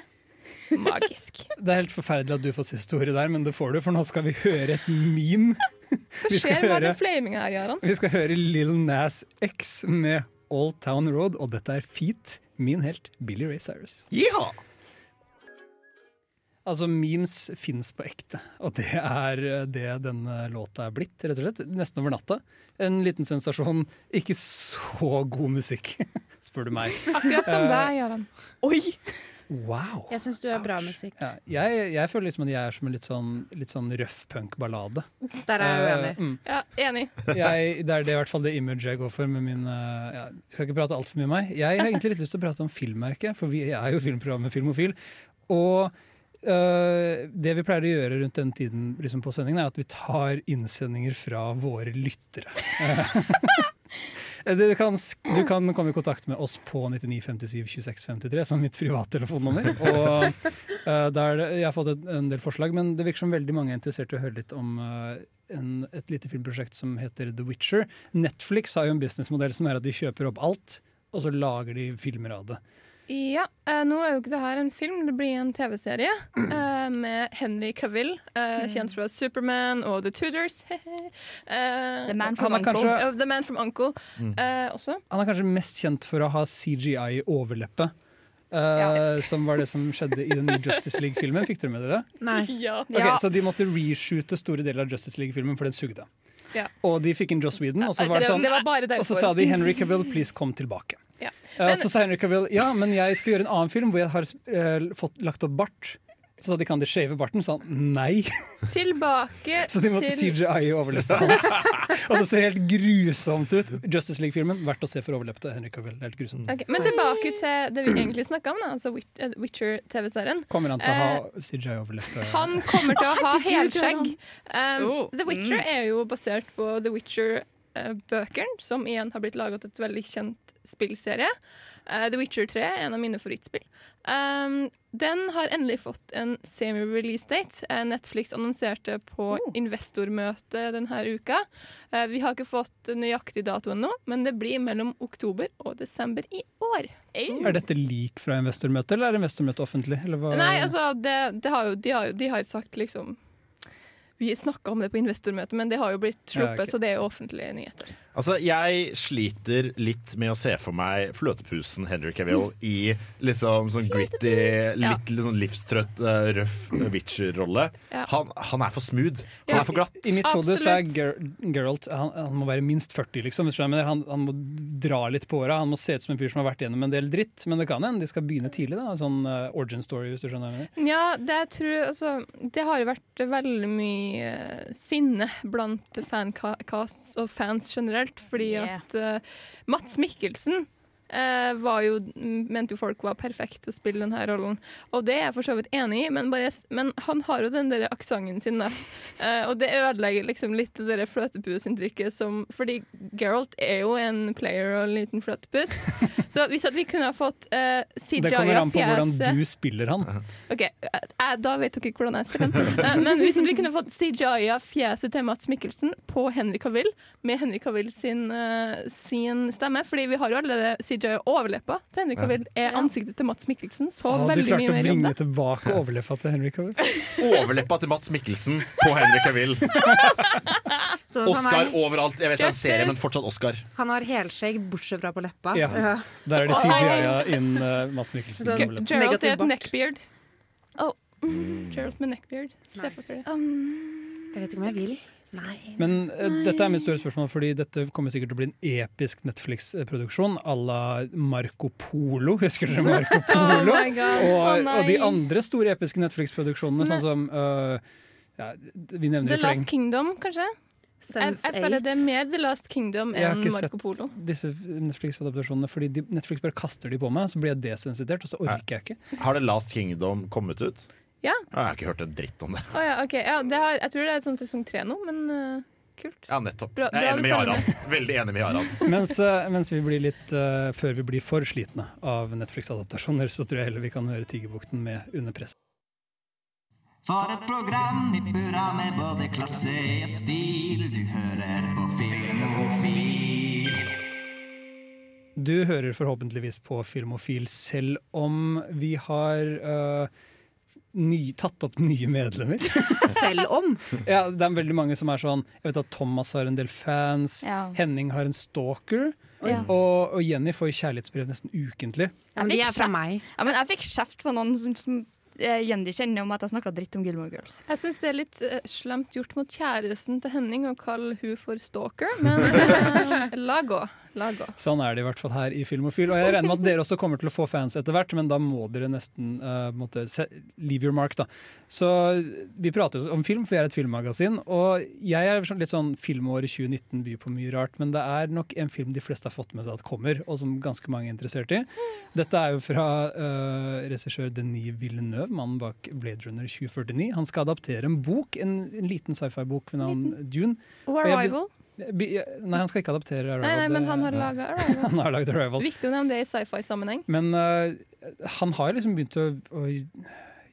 Magisk. Det er helt forferdelig at du får siste ordet der, men det får du, for nå skal vi høre et meme. Hva skjer med høre- det flaminga her, Jaran? Vi skal høre Lill Nas X med Old Town Road, og dette er Feet, min helt Billy Ray Cyrus. Yeehaw! Altså, memes fins på ekte, og det er eh, det denne låta er blitt, rett og slett. Nesten over natta. En liten sensasjon. Ikke så god musikk, spør du meg. Akkurat som Eh, deg, Jaran. Oi! Wow. Jeg syns du er bra musikk. Ja, jeg, jeg føler liksom at jeg er som en litt sånn, litt sånn røff punk-ballade. Der er jeg uenig. Eh, mm. Ja, enig. jeg, det er det, i hvert fall det image jeg går for med min eh, ja, Jeg skal ikke prate altfor mye om meg. Jeg har egentlig litt lyst til å prate om filmmerket, for vi er jo filmprogrammet Filmofil. Og eh, det vi pleier å gjøre rundt den tiden liksom på sendingen, er at vi tar innsendinger fra våre lyttere. Eh, Du kan, du kan komme i kontakt med oss på 99 57 26 53, som er mitt privattelefonnummer. Og uh, der, jeg har fått et, en del forslag, men det virker som veldig mange er interessert i å høre litt om uh, en, et lite filmprosjekt som heter The Witcher. Netflix har jo en businessmodell som er at de kjøper opp alt, og så lager de filmer av det. Ja, eh, nå er jo ikke det her en film, det blir en TV-serie eh, med Henry Cavill, eh, kjent fra Superman og The Tudors. Eh, The Man from Uncle. kanskje- The Man from Uncle Mm. eh, også. Han er kanskje mest kjent for å ha CGI i overleppe. eh, Som var det som skjedde i den nye Justice League-filmen. Fikk dere med dere det? Nei. Ja. Okay, Så de måtte reshoote store deler av Justice League-filmen, for den sugde. Ja. Og de fikk inn Joss Whedon, og så var det Det- sånn det var. Og så sa de 'Henry Cavill, please kom tilbake'. Ja. Men- så sa Henry Cavill ja, men jeg skal gjøre en annen film hvor jeg har eh, fått lagt opp bart. Så sa de kan de shave barten? Så sa han nei. Tilbake Så de måtte til CGI overleppe overleppet hans. og det ser helt grusomt ut. Justice League-filmen, verdt å se for overleppet til Henry Cavill. Er helt grusomt. Okay, Men tilbake til det vi egentlig snakka om, da, altså eh, Witcher-TV-serien. Kommer han til å ha Eh, CGI i overleppet? Han kommer til å ha helskjegg. Um, Oh, The Witcher er jo basert på The Witcher-bøkene, som igjen har blitt laget et veldig kjent spillserie. Eh, The Witcher 3 er en av mine favorittspill. Um, den har endelig fått en semi-release date. Eh, Netflix annonserte på investormøte denne uka. Eh, vi har ikke fått nøyaktig dato ennå, men det blir mellom oktober og desember i år. Er dette lik fra investormøtet, eller er investormøtet offentlig? Eller hva? Nei, altså, det, det har jo, de, har de har sagt liksom Vi snakka om det på investormøtet, men det har jo blitt sluppet, Ja, okay. så det er jo offentlige nyheter. Altså, Jeg sliter litt med å se for meg fløtepusen Henry Cavill i liksom sånn gritty, litt, litt sånn livstrøtt, eh, røff Witcher-rolle. Ja. Han, han er for smooth. Han er for glatt. I mitt hode så er Ger Geralt han, han må være minst 40, liksom. hvis du skjønner. Han, han må dra litt på åra. Han må se ut som en fyr som har vært gjennom en del dritt. Men det kan hende de skal begynne tidlig. da Sånn uh, origin story, hvis du skjønner. hva. Ja, det, jeg tror, altså, det har jo vært veldig mye eh, sinne blant fancasts og fans generelt, fordi Yeah. at eh, Mats Mikkelsen jo, mente jo folk var perfekt til å spille denne rollen. Og det er jeg for så vidt enig i, men, bare, men han har jo den der aksenten sin, da. Eh, og det ødelegger liksom litt det der fløtepusinntrykket som Fordi Geralt er jo en player og en liten fløtepus. Så hvis at vi kunne ha fått uh, fjeset Det kommer an på hvordan du spiller han. Ok, eh, Da vet dere hvordan jeg spiller han. Eh, Men hvis vi kunne fått CGI av fjeset til Mats Mikkelsen på Henrik Havill, med Henrik Havill sin, eh, sin stemme Fordi vi har jo allerede CGI av overleppa til Henry Cavill. Er ansiktet til Mats Mikkelsen så Å, du veldig klarte mye å mer bringe jobb? tilbake overleppa til Henry Cavill. Overleppa til Mats Mikkelsen på Henry Cavill. Oscar er, overalt. Jeg vet det er en serie, men fortsatt Oscar. han har helskjegg, bortsett fra på leppa. Ja. Der er det CGI-a inn uh, Mats Mikkelsen. Så- Gerald er et neckbeard. Oh. Gerald med neckbeard. Se for Nice. Um, Jeg vet ikke om jeg vil. Nei. Men eh, dette er mitt store spørsmål, fordi dette kommer sikkert til å bli en episk Netflix-produksjon à la Marco Polo. Husker dere Marco Polo? Oh og, oh, og de andre store episke Netflix-produksjonene, sånn som uh, ja, Vi nevner The i fleng. Last Kingdom, kanskje? Jeg, jeg føler det er mer The Last Kingdom enn Marco Polo. Jeg har ikke Marco sett Polo. disse Netflix-adaptasjonene, fordi de, Netflix bare kaster de på meg, så blir jeg desensitert, og så orker jeg ikke. Har The Last Kingdom kommet ut? Ja. Jeg har ikke hørt en dritt om det. Oh, ja, okay. Ja, det har, jeg tror det er sånn sesong tre nå, men uh, kult. Ja, nettopp. Bra- Jeg er enig med følger Veldig enig med Harald. Mens, eh, mens vi blir litt uh, Før vi blir for slitne av Netflix-adaptasjoner, så tror jeg heller vi kan høre Tigerbukten med Under press. For et program i burra med både klasse og stil. Du hører på Filmofil. Du hører forhåpentligvis på Filmofil, selv om vi har eh, ny, tatt opp nye medlemmer. Selv om. ja, det er veldig mange som er sånn Jeg vet at Thomas har en del fans, Ja. Henning har en stalker, Ja. og, og Jenny får kjærlighetsbrev nesten ukentlig. Men de fikk er fra kjeft. meg. Ja, men jeg fikk kjeft på noen som, som eh, Yendi kjenner om at jeg snakka dritt om Gilmore Girls. Jeg syns det er litt uh, slemt gjort mot kjæresten til Henning å kalle hun for stalker, men uh, la gå. La gå. Sånn er det i hvert fall her i Filmofil. Og jeg regner med at dere også kommer til å få fans etter hvert, men da må dere nesten uh, måtte se, leave your mark, da. Så vi prater om film, for jeg er et filmmagasin. Og jeg er sånn- litt sånn filmåret 2019 byr på mye rart, men det er nok en film de fleste har fått med seg at kommer, og som ganske mange er interessert i. Dette er jo fra uh, regissør Denis Villeneuve, mannen bak Blade Runner 2049. Han skal adaptere en bok, en, en liten sci-fi-bok ved navn Dune. Og jeg- Arrival? Bi- Nei, han skal ikke adaptere Arrival. Nei, nei, men han har laga Arrival. han har laget Arrival. Viktig å nevne det i sci-fi-sammenheng. Men uh, han har liksom begynt å, å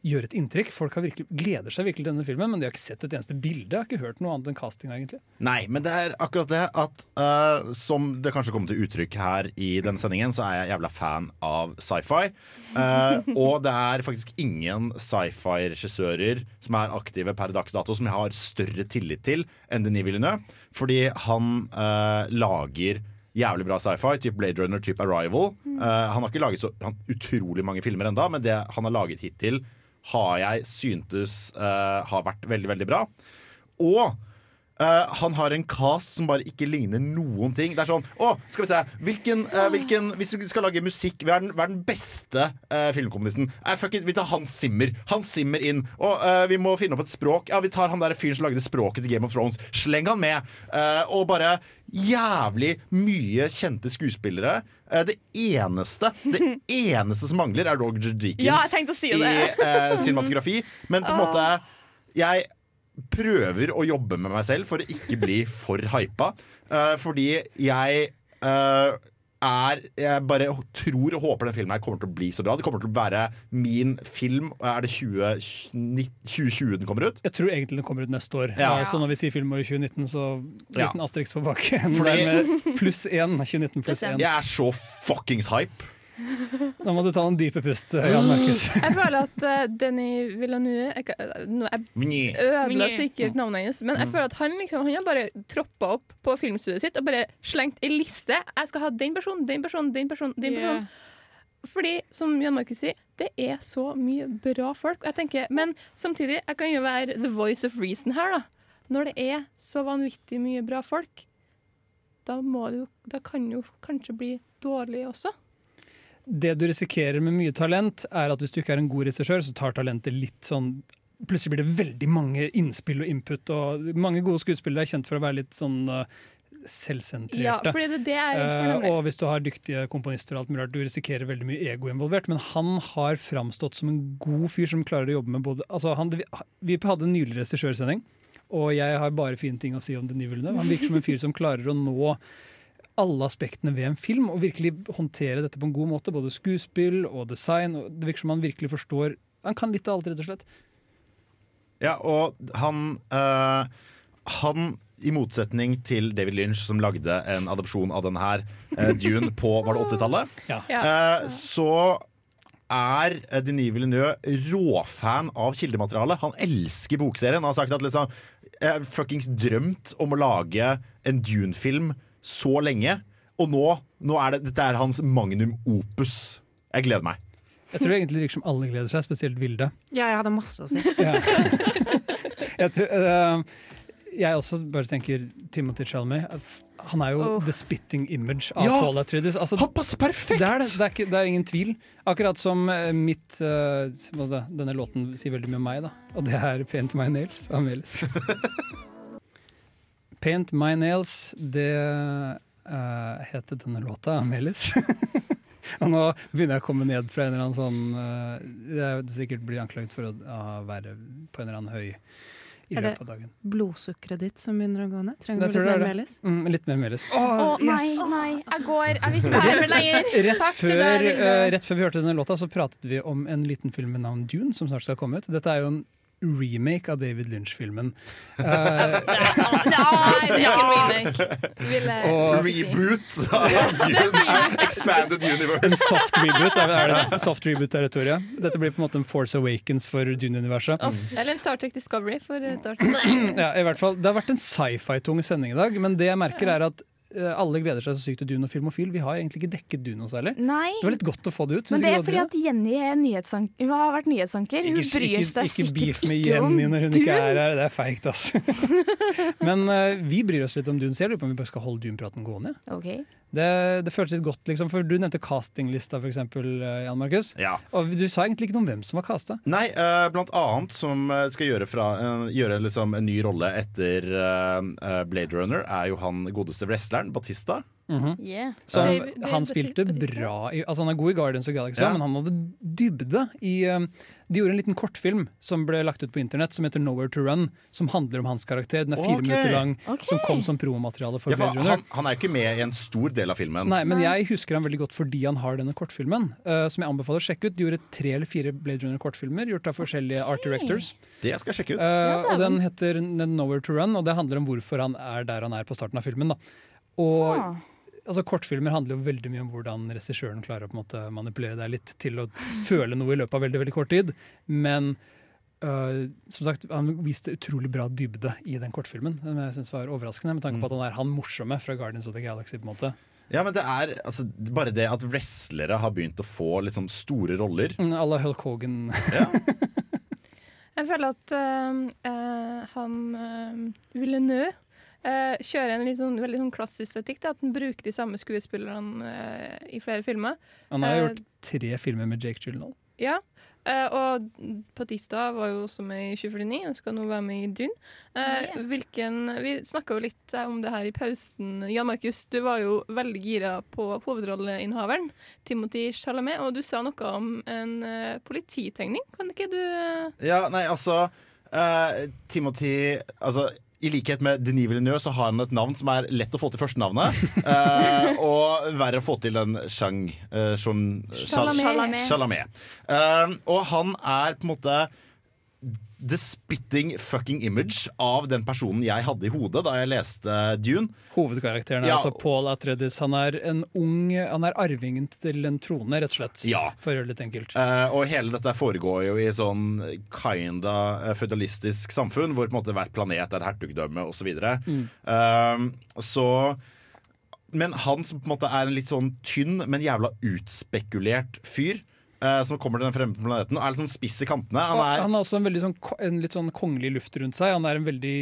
gjøre et inntrykk. Folk virkelig, gleder seg virkelig til denne filmen, men de har ikke sett et eneste bilde. Har ikke hørt noe annet enn castinga, egentlig. Nei, men det er akkurat det at uh, Som det kanskje kommer til uttrykk her i denne sendingen, så er jeg jævla fan av sci-fi. Uh, og det er faktisk ingen sci-fi-regissører som er aktive per dags dato som jeg har større tillit til enn Denis Villeneuve. Fordi han uh, lager jævlig bra sci-fi, type Blade Runner, type Arrival. Eh, han har ikke laget så han, utrolig mange filmer enda, men det han har laget hittil, har jeg syntes uh, har vært veldig, veldig bra. Og eh, han har en cast som bare ikke ligner noen ting. Det er sånn Å, skal vi se. Hvilken, uh, hvilken Hvis vi skal lage musikk, hva er den, hva er den beste uh, filmkomponisten? Vi tar Hans Zimmer. Hans Zimmer inn. Og vi må finne opp et språk. Ja, vi tar han der fyren som lagde språket til Game of Thrones. Sleng han med. Og bare jævlig mye kjente skuespillere. Det eneste Det eneste som mangler, er Roger Deakins Ja, si i eh, cinematografi. Men på en måte Jeg prøver å jobbe med meg selv for å ikke bli for hypa. Uh, fordi jeg uh, er Jeg bare tror og håper den filmen her kommer til å bli så bra. Det kommer til å være min film. Er det 20, 2020 den kommer ut? Jeg tror egentlig den kommer ut neste år. Ja. Ja. Så når vi sier filmåret 2019, så Ja. liten asterix på bakken. Er Pluss én. 2019 pluss én. Jeg er så fuckings hype. Nå må du ta en dype pust, Jan Markus. Jeg føler at uh, Denny Villanue Jeg, jeg ødela sikkert navnet hennes, men jeg Mm. føler at han, liksom, han har bare troppa opp på filmstudioet sitt og bare slengt ei liste. Jeg skal ha den personen, den personen, den personen. Den Yeah. Fordi, som Jan Markus sier, det er så mye bra folk. Og jeg tenker, men samtidig, jeg kan jo være the voice of reason her, da. Når det er så vanvittig mye bra folk, da, må det jo, da kan det jo kanskje bli dårlig også. Det du risikerer med mye talent, er at hvis du ikke er en god regissør, så tar talentet litt sånn Plutselig blir det veldig mange innspill og input, og mange gode skuespillere er kjent for å være litt sånn uh, selvsentrerte. Ja, fordi det det nemlig. og hvis du har dyktige komponister, og alt mulig du risikerer veldig mye ego involvert. Men han har framstått som en god fyr som klarer å jobbe med både altså han, Vi hadde en nylig regissørsending, og jeg har bare fine ting å si om Denis Villeneuve. Han virker som en fyr som klarer å nå alle aspektene ved en film, og virkelig håndtere dette på en god måte. Både skuespill og design. Og det virker som han virkelig forstår Han kan litt av alt, rett og slett. Ja, og han øh, Han, i motsetning til David Lynch, som lagde en adopsjon av denne her, eh, Dune, på var det 80-tallet, Ja. eh, så er eh, Denis Villeneuve råfan av kildematerialet. Han elsker bokserien. Han har sagt at liksom, jeg har fuckings drømt om å lage en Dune-film så lenge. Og nå, nå er det, dette er hans magnum opus. Jeg gleder meg. Jeg tror egentlig det virker som alle gleder seg, spesielt Vilde. Ja, jeg hadde masse å si. Jeg, tror, uh, jeg også bare tenker Timothy Chalmey. Han er jo Oh. the spitting image av Ja! Paul Atridis. Altså, Han passer perfekt! Det er, det. Det, er ikke, det er ingen tvil. Akkurat som eh, mitt uh, Denne låten sier veldig mye om meg, da. Og det er 'Paint My Nails' av Melis. 'Paint My Nails', det uh, heter denne låta Melis. Og nå begynner jeg å komme ned fra en eller annen sånn uh, Jeg vil sikkert blir anklaget for å uh, være på en eller annen høy i Er løpet av dagen. Er det blodsukkeret ditt som begynner å gå ned? Trenger du litt er mer melis? Mm, litt mer Melis. Å nei, nei, jeg går. Jeg vil ikke være her lenger. Rett Takk til før, eh, rett før vi hørte denne låta, så pratet vi om en liten film med navn Dune, som snart skal komme ut. Dette er jo en remake av David Lynch-filmen. Uh, Nei, det er ikke en remake. Og- Reboot av Dune. Expanded Universe. en soft reboot, er, er det soft reboot-territoriet. Dette blir på en måte en Force Awakens for Dune-universet. Eller en Star Trek Discovery for eh, Star Trek. Ja, i hvert fall. Det har vært en sci-fi-tung sending i dag, men det jeg merker er at alle gleder seg så sykt til Dune og Filmofil. Vi har egentlig ikke dekket Dune noe særlig. Nei. Det var litt godt å få det ut. Men det er fordi at Jenny er nyhetsanker. Hun har vært nyhetsanker. Hun Ikke, bryr ikke, seg ikke beef med Jenny når hun ikke er her. Det er feigt, altså. Men uh, vi bryr oss litt om Dune, jeg lurer på om vi bare skal holde Dune-praten gående. Ok. Det, det føltes litt godt, liksom, for du nevnte castinglista, for eksempel, eh, Jan Markus. Ja. Og du sa egentlig ikke noe om hvem som var casta. Nei, uh, blant annet som eh, skal gjøre, fra, uh, gjøre liksom en ny rolle etter eh, Blade Runner, er jo han godeste wrestleren, Batista. Yeah. Så han, han spilte bra i, Altså Han er god i Guardians of Galaxy, Ja. men han hadde dybde i um, De gjorde en liten kortfilm som ble lagt ut på internett, som heter Nowhere to Run. Som handler om hans karakter. Den er fire okay. minutter lang, okay. som kom som promomateriale for Ja, for Blade Runner. han, han er jo ikke med i en stor del av filmen. Nei, men jeg husker han veldig godt fordi han har denne kortfilmen. Uh, som jeg anbefaler å sjekke ut. De gjorde tre eller fire Blade Runner-kortfilmer, gjort av forskjellige art directors. Det skal jeg sjekke ut. Eh, og den heter Nowhere to Run, og det handler om hvorfor han er der han er på starten av filmen. Da. Og Ah. Altså, Kortfilmer handler jo veldig mye om hvordan regissøren klarer å på en måte manipulere deg litt til å føle noe i løpet av veldig veldig kort tid. Men øh, som sagt, han viste utrolig bra dybde i den kortfilmen. Som jeg synes var overraskende, med tanke på at han er han morsomme fra Guardians of the Galaxy. på en måte. Ja, men det er altså, bare det at wrestlere har begynt å få liksom, store roller. Mm, à la Hulk Hogan. Jeg føler at øh, eh, han uh, Villeneuve eh, kjører en litt sånn, veldig sånn klassisk estetikk. At han bruker de samme skuespillerne uh, i flere filmer. Han har uh, gjort tre filmer med Jake Gyllenhaal. Ja, eh, og Patista var jo også med i 2049 og skal nå være med i Dune. Eh, Ja. hvilken, vi snakka jo litt om det her i pausen. Jan Markus, du var jo veldig gira på hovedrolleinnehaveren, Timothy Chalamet, og du sa noe om en polititegning. Kan ikke du Ja, nei, altså eh, Timothy altså, I likhet med Denis Villeneuve så har han et navn som er lett å få til førstenavnet. uh, og verre å få til enn Chang uh, Chalamet. Eh, og han er på en måte the spitting fucking image av den personen jeg hadde i hodet da jeg leste Dune. Hovedkarakteren er Ja. altså Paul Atreides. Han er en ung, han er arvingen til en trone, rett og slett. Ja. For å gjøre det litt enkelt. Uh, og hele dette foregår jo i sånn kinda eh, føydalistisk samfunn, hvor på en måte hvert planet er hertugdømme osv. Så, videre. Eh, så Men han som på en måte er en litt sånn tynn, men jævla utspekulert fyr. Eh, som kommer til den fremmede planeten og er litt sånn spiss i kantene. Han er, han har også en, veldig sånn, en litt sånn kongelig luft rundt seg. Han er en veldig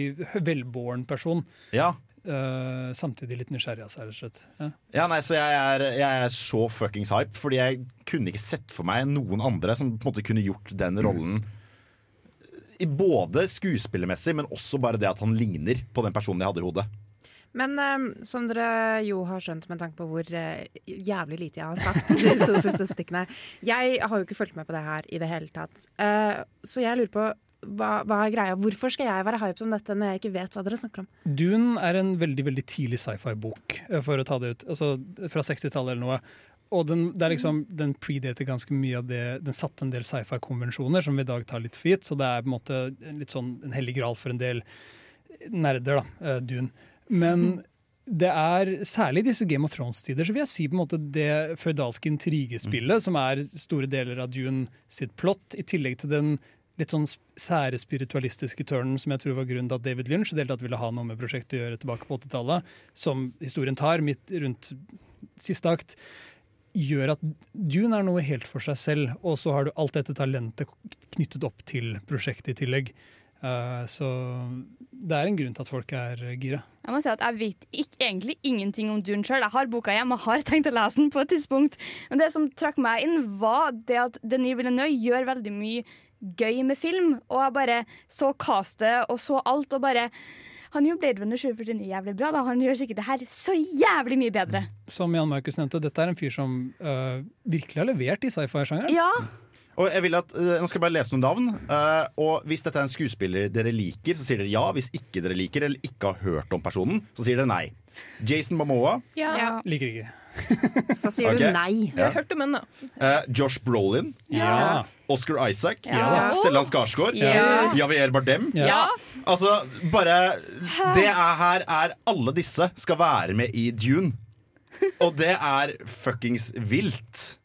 velbåren person. ja, Uh, samtidig litt nysgjerrig av seg, rett og slett. Ja. ja, nei, så jeg er, jeg er så fuckings hype, fordi jeg kunne ikke sett for meg noen andre som på en måte kunne gjort den rollen. Mm. både skuespillermessig, men også bare det at han ligner på den personen jeg hadde i hodet. Men eh, som dere jo har skjønt med tanke på hvor eh, jævlig lite jeg har sagt de to siste stykkene Jeg har jo ikke fulgt med på det her i det hele tatt. Eh, så jeg lurer på hva, hva er greia? Hvorfor skal jeg være hyped om dette når jeg ikke vet hva dere snakker om? Dune er en veldig veldig tidlig sci-fi-bok, eh, for å ta det ut. Altså fra 60-tallet eller noe. Og den, er liksom, den predater ganske mye av det Den satte en del sci-fi-konvensjoner som vi i dag tar litt for gitt. Så det er på en måte en litt sånn en hellig gral for en del nerder, da, Dune. Men det er særlig i disse Game of Thrones-tider så vil jeg si på en måte det føydalske intrigespillet, som er store deler av Dune sitt plott, i tillegg til den litt sånn sære spiritualistiske turnen som jeg tror var grunnen til at David Lynch deltatt ville ha noe med prosjektet å gjøre tilbake på 80-tallet, som historien tar midt rundt siste akt, gjør at Dune er noe helt for seg selv, og så har du alt dette talentet knyttet opp til prosjektet i tillegg. Eh, så det er en grunn til at folk er gira. Jeg må si at jeg vet ikke, egentlig ingenting om Dune sjøl. Jeg har boka hjemme og har tenkt å lese den på et tidspunkt. Men det som trakk meg inn, var det at Denis Villeneuve gjør veldig mye gøy med film. Og jeg bare så castet og så alt og bare Han gjorde Blade Runner 2049 jævlig bra. Da. Han gjør sikkert det her så jævlig mye bedre. Som Jan Markus nevnte, dette er en fyr som eh, virkelig har levert i sci-fi-sjangeren. Ja, Og jeg vil at, eh, Nå skal jeg bare lese noen navn. eh, og Hvis dette er en skuespiller dere liker, så sier dere ja. Hvis ikke dere liker eller ikke har hørt om personen, så sier dere nei. Jason Momoa, Ja, Ja. Liker ikke. Da sier okay. du nei. Jeg har hørt om henne, da. eh, Josh Brolin, Ja. Oscar Isaac, Ja. Stellan Skarsgård, Ja. Javier Bardem. Ja. Altså, bare Det er her er Alle disse skal være med i Dune. Og det er fuckings vilt.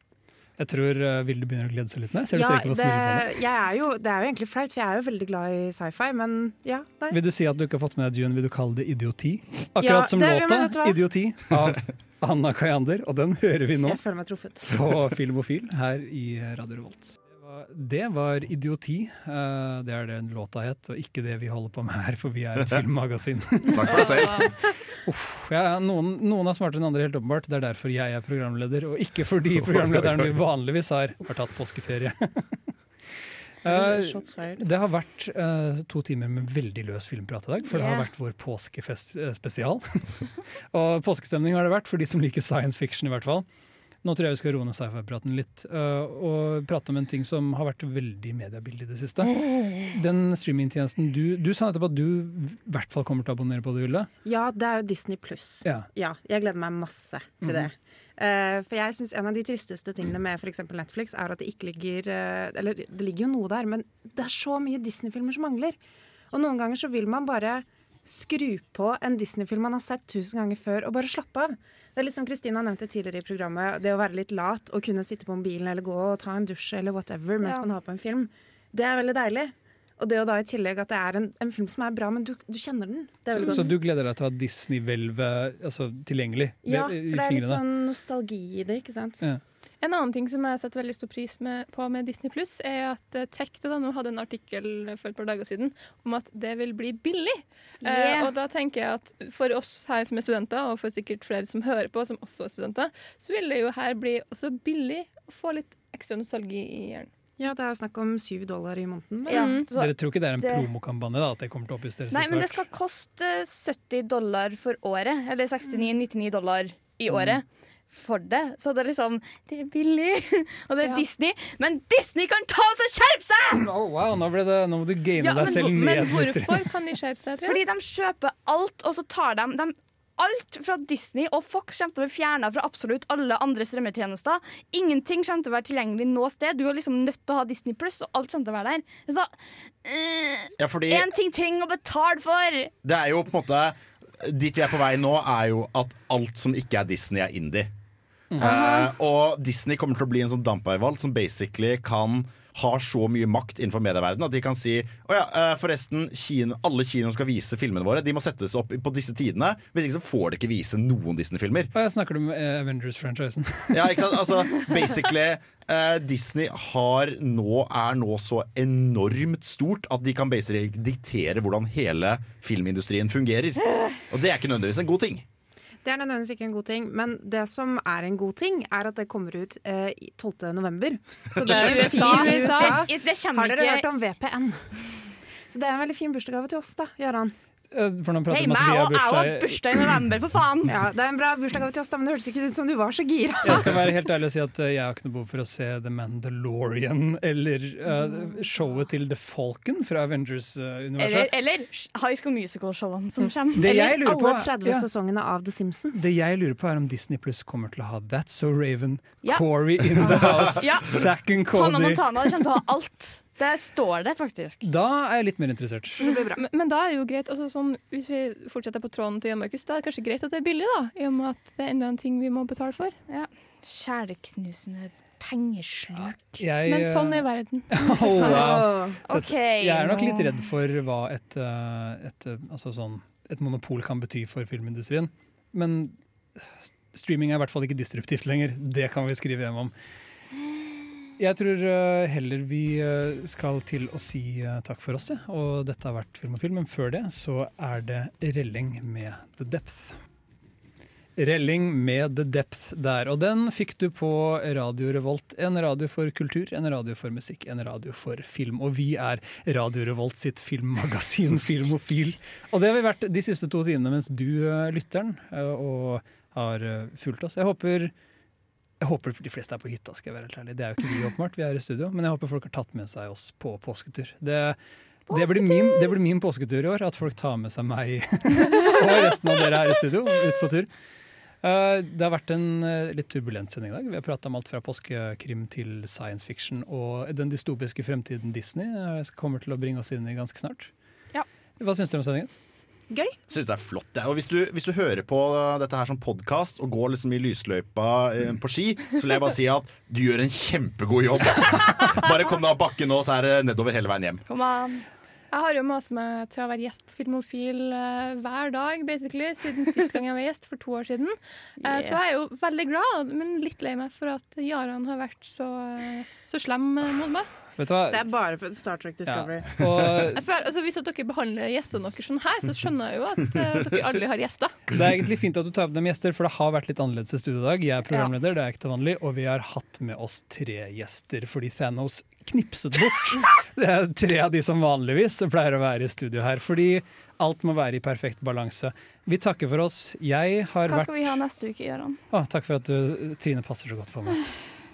Jeg tror uh, Vilde begynner å glede seg litt. Nei, ser du Ja, trekker på smilebåndet. jeg er jo, det er jo egentlig flaut, for jeg er jo veldig glad i sci-fi, men ja. Nei. Vil du si at du ikke har fått med deg Dune, vil du kalle det idioti? Ja, Akkurat som det- låta 'Idioti' av Anna Kayander, og den hører vi nå Jeg føler meg truffet. på Filmofil her i Radio Revolt. Det var- 'Idioti'. eh, Det er det låta het, og ikke det vi holder på med her, for vi er et filmmagasin. Snakk for deg selv. Uff, ja, noen, noen er smartere enn andre, helt åpenbart. Det er derfor jeg er programleder, og ikke fordi programlederen vi vanligvis har, har tatt påskeferie. Eh, det har vært eh, to timer med veldig løs filmprat i dag, for det har vært vår påskefest-spesial. og påskestemning har det vært for de som liker science fiction, i hvert fall. Nå tror jeg vi skal roe ned sci-fi-praten litt, eh, og prate om en ting som har vært veldig i mediebildet i det siste. Den streamingtjenesten du Du sa nettopp at du i hvert fall kommer til å abonnere på det, Hulle. Ja, det er jo Disney pluss. Ja. jeg gleder meg masse til Mhm. det. Uh, for jeg synes En av de tristeste tingene med eksempel Netflix er at det ikke ligger uh, Eller det ligger jo noe der, men det er så mye Disney-filmer som mangler. Og noen ganger så vil man bare skru på en Disney-film man har sett tusen ganger før, og bare slappe av. Det er litt som Kristina nevnte tidligere i programmet, det å være litt lat og kunne sitte på mobilen eller gå og ta en dusj eller whatever mens Ja. man har på en film. Det er veldig deilig. Og det er jo da i tillegg at det er en, en film som er bra, men du, du kjenner den. Det Så, så du gleder deg til å ha Disney-hvelvet altså, tilgjengelig Ja, for det er litt sånn nostalgi i det, ikke sant? Ja. En annen ting som jeg setter veldig stor pris med, på med Disney Pluss, er at eh, Tech.no hadde en artikkel for et par dager siden om at det vil bli billig. Eh, og da tenker jeg at for oss her som er studenter, og for sikkert flere som hører på, som også er studenter, så vil det jo her bli også billig å få litt ekstra nostalgi i hjernen. Ja, det er snakk om syv dollar i måneden. Ja, Mm. så- Dere tror ikke det er en det- promokampanje, da? At det kommer til å oppjusteres Nei, men det skal koste 70 dollar for året. Eller 69-99 dollar i året. For det. Så det er liksom Det er billig, og det er Ja. Disney. Men Disney kan ta oss og skjerpe seg! Oh, wow, nå, ble det, nå må du game Ja, deg men selv ned. men hvorfor kan de skjerpe seg? Fordi de kjøper alt, og så tar de, de Alt fra Disney og Fox kommer til å bli fjerna fra absolutt alle andre strømmetjenester. Ingenting kommer til å være tilgjengelig noe sted. Du er liksom nødt til å ha Disney Pluss, og alt kommer til å være der. Så Ja, fordi én ting trenger å betale for! det er jo på en måte Dit vi er på vei nå, er jo at alt som ikke er Disney, er indie. Eh, og Disney kommer til å bli en sånn dampveivalg som basically kan har så mye makt innenfor medieverdenen at de kan si Å ja, eh, forresten, kino, alle kinoer skal vise filmene våre. De må settes opp på disse tidene. Hvis ikke så får de ikke vise noen Disney-filmer. Snakker du med eh, Avengers-franchisen? Ja, ikke sant? Altså, basically eh, Disney har nå, er nå så enormt stort at de kan basically diktere hvordan hele filmindustrien fungerer. Og det er ikke nødvendigvis en god ting. Det er nødvendigvis ikke en god ting, men det som er en god ting, er at det kommer ut eh, i 12. november. Så det er I USA. i USA. Det, det Har dere ikke hørt om VPN? Så det er en veldig fin bursdagsgave til oss, da, Gøran. Eh, For nå prater vi om at vi har og jeg har bursdag bursdag i november, for faen! Ja, det er en bra bursdagsgave til oss, da, men det hørtes ikke ut som du var så gira. Jeg skal være helt ærlig og si at eh, jeg har ikke noe behov for å se The Mandalorian eller uh, showet til The Falcon fra Avengers-universet. eller High School Musical-showene som kommer. Det jeg Eller lurer på, alle 30 ja. sesongene av The Simpsons. Det jeg lurer på er om Disney Plus kommer til å ha That's So Raven, Ja. Corey in the House, Ja. Zack and Hannah Cody. Montana kommer til å ha alt. Det står det faktisk. Da er jeg litt mer interessert. Men, men da er det jo greit, altså sånn, hvis vi fortsetter på tråden til Jan Markus, da er det kanskje greit at det er billig, da, i og med at det er enda en ting vi må betale for. Ja. Kjæleknusende pengesluk. Jeg, Men sånn eh, er verden. oh, wow. okay, Jeg er nok litt redd for hva et, eh, et, eh, altså sånn, et monopol kan bety for filmindustrien. Men streaming er i hvert fall ikke disruptivt lenger. Det kan vi skrive hjem om. Jeg tror eh, heller vi eh, skal til å si eh, takk for oss, ja. og dette har vært Film og Film. Men før det så er det Relling med The Depth. Relling med The Depth der, og den fikk du på Radio Revolt. En radio for kultur, en radio for musikk, en radio for film. Og vi er Radio Revolt sitt filmmagasin Filmofil. Og det har vi vært de siste to timene mens du, lytteren, og har fulgt oss. Jeg håper jeg håper de fleste er på hytta, skal jeg være helt ærlig. Det er jo ikke vi, åpenbart. Vi er i studio. Men jeg håper folk har tatt med seg oss på påsketur. Det, det, blir min, det blir min påsketur i år, at folk tar med seg meg og resten av dere her i studio ut på tur. Eh, det har vært en eh, litt turbulent sending i dag. Vi har prata om alt fra påskekrim til science fiction og den dystopiske fremtiden Disney eh, kommer til å bringe oss inn i ganske snart. Ja. Hva syns dere om sendingen? Gøy. Synes det er flott. Ja. Og hvis du, hvis du hører på uh, dette her som podkast og går liksom i lysløypa uh, på ski, så vil jeg bare si at du gjør en kjempegod jobb. Bare kom deg av bakken nå, så er det nedover hele veien hjem. Kom an. Jeg har jo mast meg til å være gjest på Filmofil eh, hver dag, basically, siden sist gang jeg var gjest, for to år siden. Eh, Yeah. Så jeg er jo veldig glad, men litt lei meg for at Jaran har vært så, eh, så slem eh, mot meg. Vet du hva? Det er bare på Star Trek Discovery. Og Jeg føler, altså, hvis at dere behandler gjestene deres sånn her, så skjønner jeg jo at uh, dere aldri har gjester. det er egentlig fint at du tar opp dem gjester, for det har vært litt annerledes i studiedag. Jeg er programleder, det er ikke til vanlig, og vi har hatt med oss tre gjester fordi Thanos knipset bort. Det er tre av de som vanligvis pleier å være i studio her, fordi alt må være i perfekt balanse. Vi takker for oss. Jeg har Hva vært skal vi ha neste uke, Gøran? Ah, Takk for at du, Trine passer så godt på meg.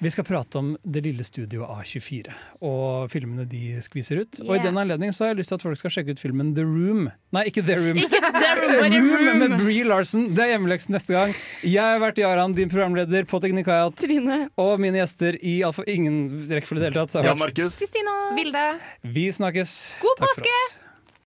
Vi skal prate om det lille studioet A24 og filmene de skviser ut. Og i den anledning så har jeg lyst til at folk skal sjekke ut filmen The Room. Nei, ikke The Room. Ikke The Room, Room med Bree Larsen. Det er hjemmeleksen neste gang. Jeg har vært Jaran, din programleder på Teknikajat. Trine. Og mine gjester i iallfall ingen rekkefølge i det hele tatt. Jan Markus. Kristina. Vilde. Vi snakkes. God Takk for påske! oss.